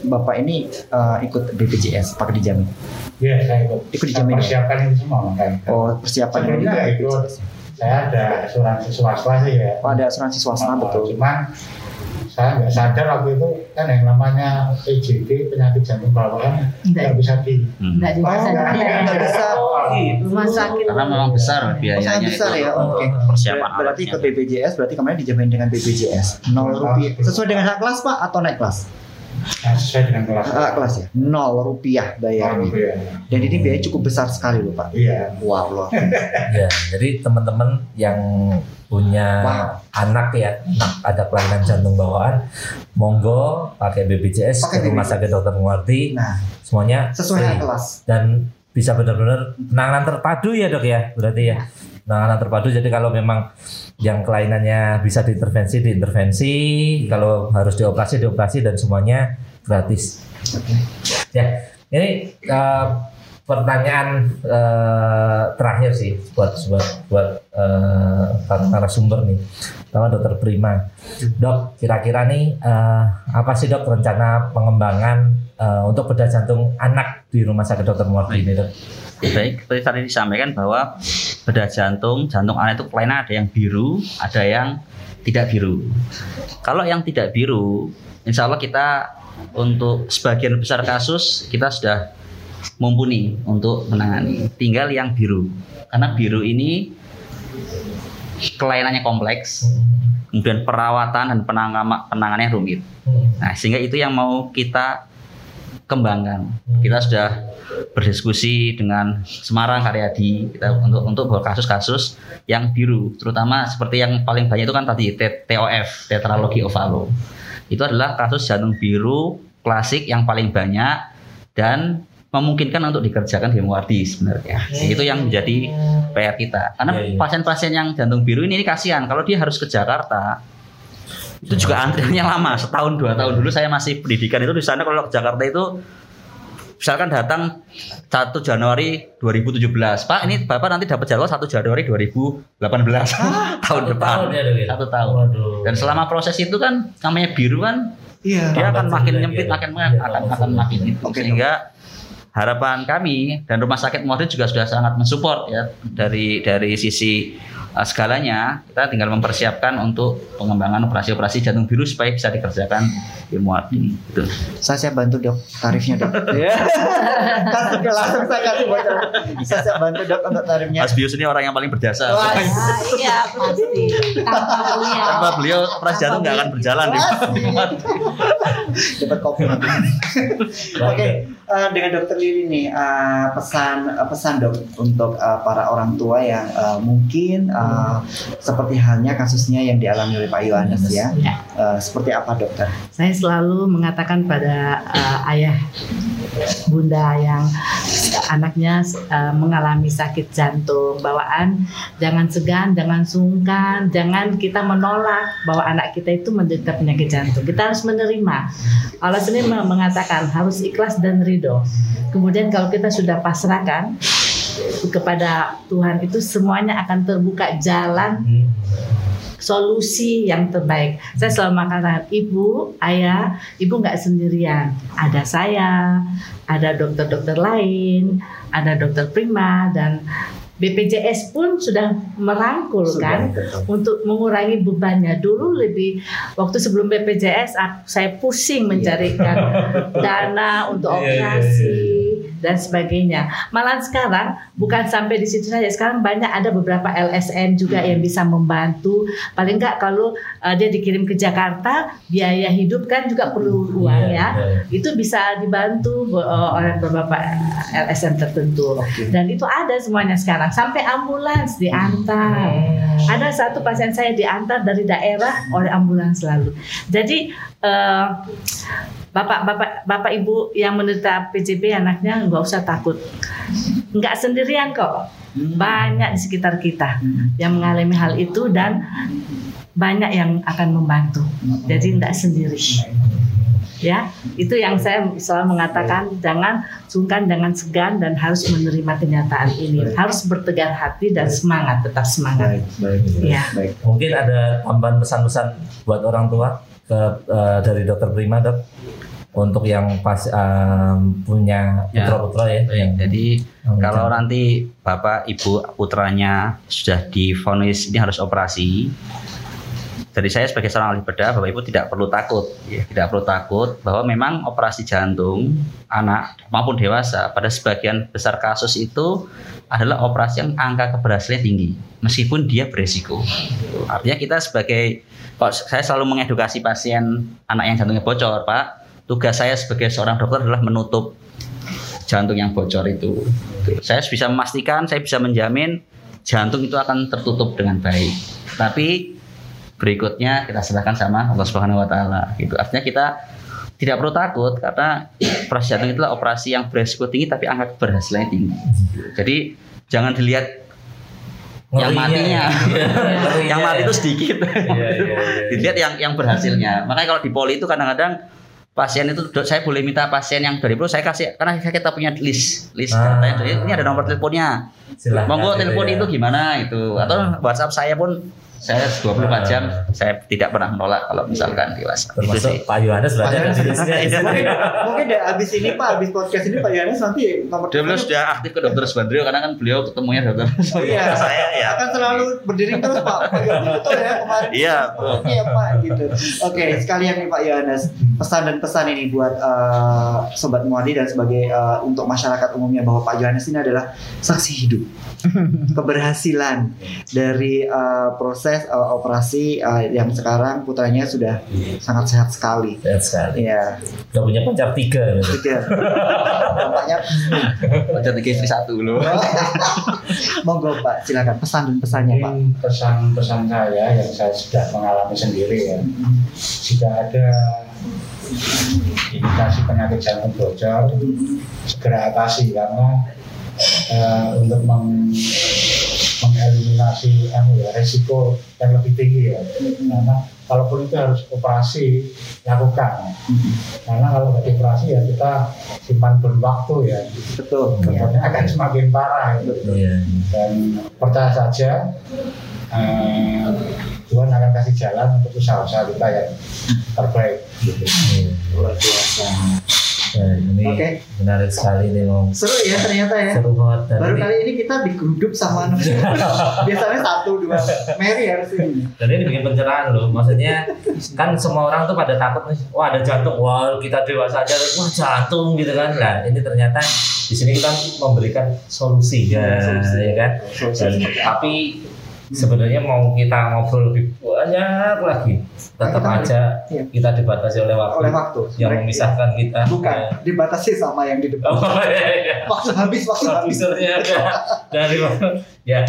bapak ini uh, ikut BPJS pakai dijamin? Iya saya ikut. Ikut dijamin. Ya? Persiapan itu semua makanya. Oh persiapan ini ikut. Saya ada asuransi swasta sih ya. Oh ada asuransi swasta oh, betul. Cuman saya nggak sadar waktu itu kan yang namanya PJD penyakit jantung bawaan nggak. bisa di nggak hmm. oh, nggak. Bisa. Rumah sakit. Karena memang besar biayanya oh, besar ya oke. Okay. persiapan berarti ke BPJS berarti kemarin dijamin dengan BPJS nol rupiah. sesuai dengan hak kelas pak atau naik kelas Nah, sesuai dengan kelas. Ah, kelas ya. Nol rupiah bayarnya. Dan ini biaya cukup besar sekali loh Pak. Iya. Wow loh. <laughs> ya, jadi teman-teman yang punya wow. anak ya, anak ada kelainan jantung bawaan, monggo pakai BPJS pakai ke Rumah Sakit Dokter Muardi. Nah, semuanya sesuai dengan kelas. Dan bisa benar-benar penanganan terpadu ya dok ya, berarti ya. Penanganan terpadu. Jadi kalau memang yang kelainannya bisa diintervensi diintervensi. Kalau harus dioperasi dioperasi dan semuanya gratis. Ya ini uh, pertanyaan uh, terakhir sih buat buat buat uh, narasumber nih. Sama dokter Prima. Dok kira-kira nih uh, apa sih dok rencana pengembangan uh, untuk bedah jantung anak di rumah sakit dokter Muardi ini dok? Baik, seperti tadi disampaikan bahwa bedah jantung, jantung anak itu kelainan ada yang biru, ada yang tidak biru. Kalau yang tidak biru, insya Allah kita untuk sebagian besar kasus kita sudah mumpuni untuk menangani. Tinggal yang biru, karena biru ini kelainannya kompleks, kemudian perawatan dan penanganannya rumit. Nah, sehingga itu yang mau kita kembangkan. Kita sudah berdiskusi dengan Semarang Karyadi kita untuk untuk bawa kasus-kasus yang biru, terutama seperti yang paling banyak itu kan tadi TOF, tetralogi ovalo. Itu adalah kasus jantung biru klasik yang paling banyak dan memungkinkan untuk dikerjakan di sebenarnya. Hmm. Itu yang menjadi PR kita. Karena iya, iya. pasien-pasien yang jantung biru ini, ini kasihan kalau dia harus ke Jakarta itu juga antriannya lama setahun dua tahun dulu saya masih pendidikan itu di sana kalau ke Jakarta itu misalkan datang 1 Januari 2017 Pak ini Bapak nanti dapat jadwal 1 Januari 2018 <laughs> tahun depan tahun ya, ya? satu tahun Waduh. dan selama proses itu kan namanya biru kan iya, dia akan makin nyempit ya. makin ya, akan akan makin itu okay. sehingga harapan kami dan rumah sakit Muhammad juga sudah sangat mensupport ya dari dari sisi segalanya kita tinggal mempersiapkan untuk pengembangan operasi-operasi jantung biru supaya bisa dikerjakan di muat ini gitu. saya siap bantu dok tarifnya dok. <laughs> Ya. Kan langsung saya kasih bocor saya siap bantu dok untuk tarifnya. Mas Bius ini orang yang paling berjasa Wah, iya pasti. Tanpa beliau tanpa beliau operasi jantung nggak akan berjalan dapat kopi. Nanti oke uh, dengan dokter Lili nih uh, pesan uh, pesan dok untuk uh, para orang tua yang uh, mungkin uh, seperti halnya kasusnya yang dialami oleh Pak Yohanes ya. ya. Uh, seperti apa dokter? Saya selalu mengatakan pada uh, ayah bunda yang anaknya uh, mengalami sakit jantung bawaan jangan segan jangan sungkan jangan kita menolak bahwa anak kita itu menderita penyakit jantung kita harus menerima Allah sendiri mengatakan harus ikhlas dan ridho kemudian kalau kita sudah pasrahkan kepada Tuhan itu semuanya akan terbuka jalan solusi yang terbaik. Saya selalu mengatakan ibu, ayah, ibu nggak sendirian. Ada saya, ada dokter-dokter lain, ada dokter prima dan BPJS pun sudah merangkul sudah, kan betul. untuk mengurangi bebannya. Dulu lebih waktu sebelum BPJS saya pusing mencarikan dana untuk iya, iya, operasi. Yeah, yeah, yeah dan sebagainya. Malah sekarang bukan sampai di situ saja. Sekarang banyak ada beberapa LSM juga yang bisa membantu. Paling enggak kalau uh, dia dikirim ke Jakarta, biaya hidup kan juga perlu iya, uang yeah, ya. Yeah. Itu bisa dibantu uh, oleh beberapa LSM tertentu. Okay. Dan itu ada semuanya sekarang. Sampai ambulans diantar. Hmm. Ada satu pasien saya diantar dari daerah oleh ambulans lalu. Jadi uh, bapak bapak bapak ibu yang menderita PJB anaknya nggak usah takut. Nggak sendirian kok. Banyak di sekitar kita yang mengalami hal itu dan banyak yang akan membantu. Jadi tidak sendiri. Ya itu yang saya selalu mengatakan jangan sungkan jangan segan dan harus menerima kenyataan ini. Baik. harus bertegar hati dan semangat tetap semangat. Baik, baik, ya. Baik. mungkin ada tambahan pesan-pesan buat orang tua ke uh, dari dokter Prima dok untuk yang pas um, punya ya. putra-putra ya, ya. Yang, jadi kalau nanti bapak ibu putranya sudah difonis ini harus operasi dari saya sebagai seorang ahli bedah, Bapak Ibu tidak perlu takut, ya, tidak perlu takut bahwa memang operasi jantung anak maupun dewasa pada sebagian besar kasus itu adalah operasi yang angka keberhasilan tinggi, meskipun dia beresiko. Artinya kita sebagai, kalau saya selalu mengedukasi pasien anak yang jantungnya bocor, Pak, tugas saya sebagai seorang dokter adalah menutup jantung yang bocor itu. Saya bisa memastikan, saya bisa menjamin jantung itu akan tertutup dengan baik. Tapi berikutnya kita serahkan sama Allah Subhanahu wa taala gitu. Artinya kita tidak perlu takut karena operasi jantung itu adalah operasi yang beresiko tinggi tapi angka keberhasilannya tinggi. Jadi jangan dilihat yang matinya, <laughs> yang mati itu sedikit. Iya, iya, iya. Dilihat yang yang berhasilnya. Makanya kalau di poli itu kadang-kadang pasien itu saya boleh minta pasien yang dari pro saya kasih karena kita punya list list ah. datanya ini ada nomor teleponnya monggo telepon ya. itu gimana itu atau WhatsApp saya pun saya 24 nah. jam saya tidak pernah menolak kalau misalkan di WhatsApp. Termasuk itu sih. Pak Yohanes berarti ada di sini. Mungkin deh abis ini Pak, abis podcast ini Pak Yohanes nanti nomor Dia beliau sudah aktif ke dokter Subandrio karena kan beliau ketemunya dokter. Oh iya. saya ya. Akan selalu berdiri terus Pak. Betul ya kemarin. Iya. Iya Pak gitu. Oke, sekalian nih Pak Yohanes pesan dan pesan ini buat uh, sobat Muadi dan sebagai uh, untuk masyarakat umumnya bahwa Pak Yohanes ini adalah saksi hidup <laughs> keberhasilan dari uh, proses uh, operasi uh, yang sekarang putranya sudah sangat sehat sekali. Sehat sekali. Iya. Gak punya pacar tiga. Tiga. <laughs> Tampaknya pacar tiga istri satu loh. <laughs> Monggo Pak, silakan pesan dan pesannya Pak. Pesan-pesan saya yang saya sudah mengalami sendiri ya. Jika ada indikasi penyakit jantung bocor segera atasi karena uh, untuk meng, mengeliminasi anu ya, resiko yang lebih tinggi ya. Karena kalaupun itu harus operasi lakukan. Karena kalau nggak operasi ya kita simpan berwaktu ya. Betul. Kemudian akan semakin parah itu. Iya. Dan percaya saja uh, Tuhan akan kasih jalan untuk usaha-usaha kita yang terbaik. Gitu. Luar biasa. Ya, ini okay. menarik sekali nih Om. Seru ya ternyata ya. Seru banget. Baru kali ini kita digeruduk sama <laughs> biasanya satu dua Mary harus ini. Dan ini bikin pencerahan loh. Maksudnya kan semua orang tuh pada takut nih. Wah ada jantung. Wah kita dewasa aja. Wah jantung gitu kan. Nah ini ternyata di sini kita memberikan solusi ya, solusi. ya kan. Dan, tapi sebenarnya mau kita ngobrol lebih banyak lagi. Tetap nah, aja iya. kita dibatasi oleh waktu, oleh waktu. yang Mereka, memisahkan kita. Bukan ya. dibatasi sama yang di depan. Oh, iya, iya. waktu habis waktu habis. dari ya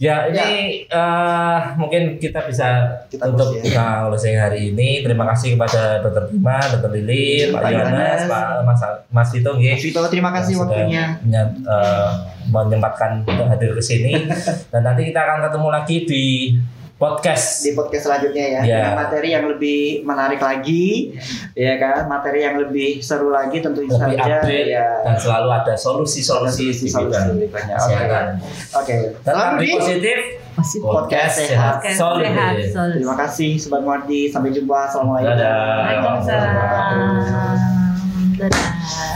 Ya ini ya. Uh, mungkin kita bisa kita tutup ya. kalau saya hari ini. Terima kasih kepada Dokter Bima, Dokter Lili, Pak Yohanes, Pak Mas Mas Vito. Mas Vito terima kasih waktunya. uh, menyempatkan untuk hadir ke sini. <laughs> Dan nanti kita akan ketemu lagi di podcast di podcast selanjutnya ya yeah. dengan materi yang lebih menarik lagi ya kan materi yang lebih seru lagi tentu lebih saja update, ya dan selalu ada solusi-solusi di bidang kesehatan oke okay. okay. positif masih podcast, sehat, sehat solid. sehat solid. terima kasih sobat Muardi sampai jumpa assalamualaikum Dadah. Waalaikumsalam Dadah.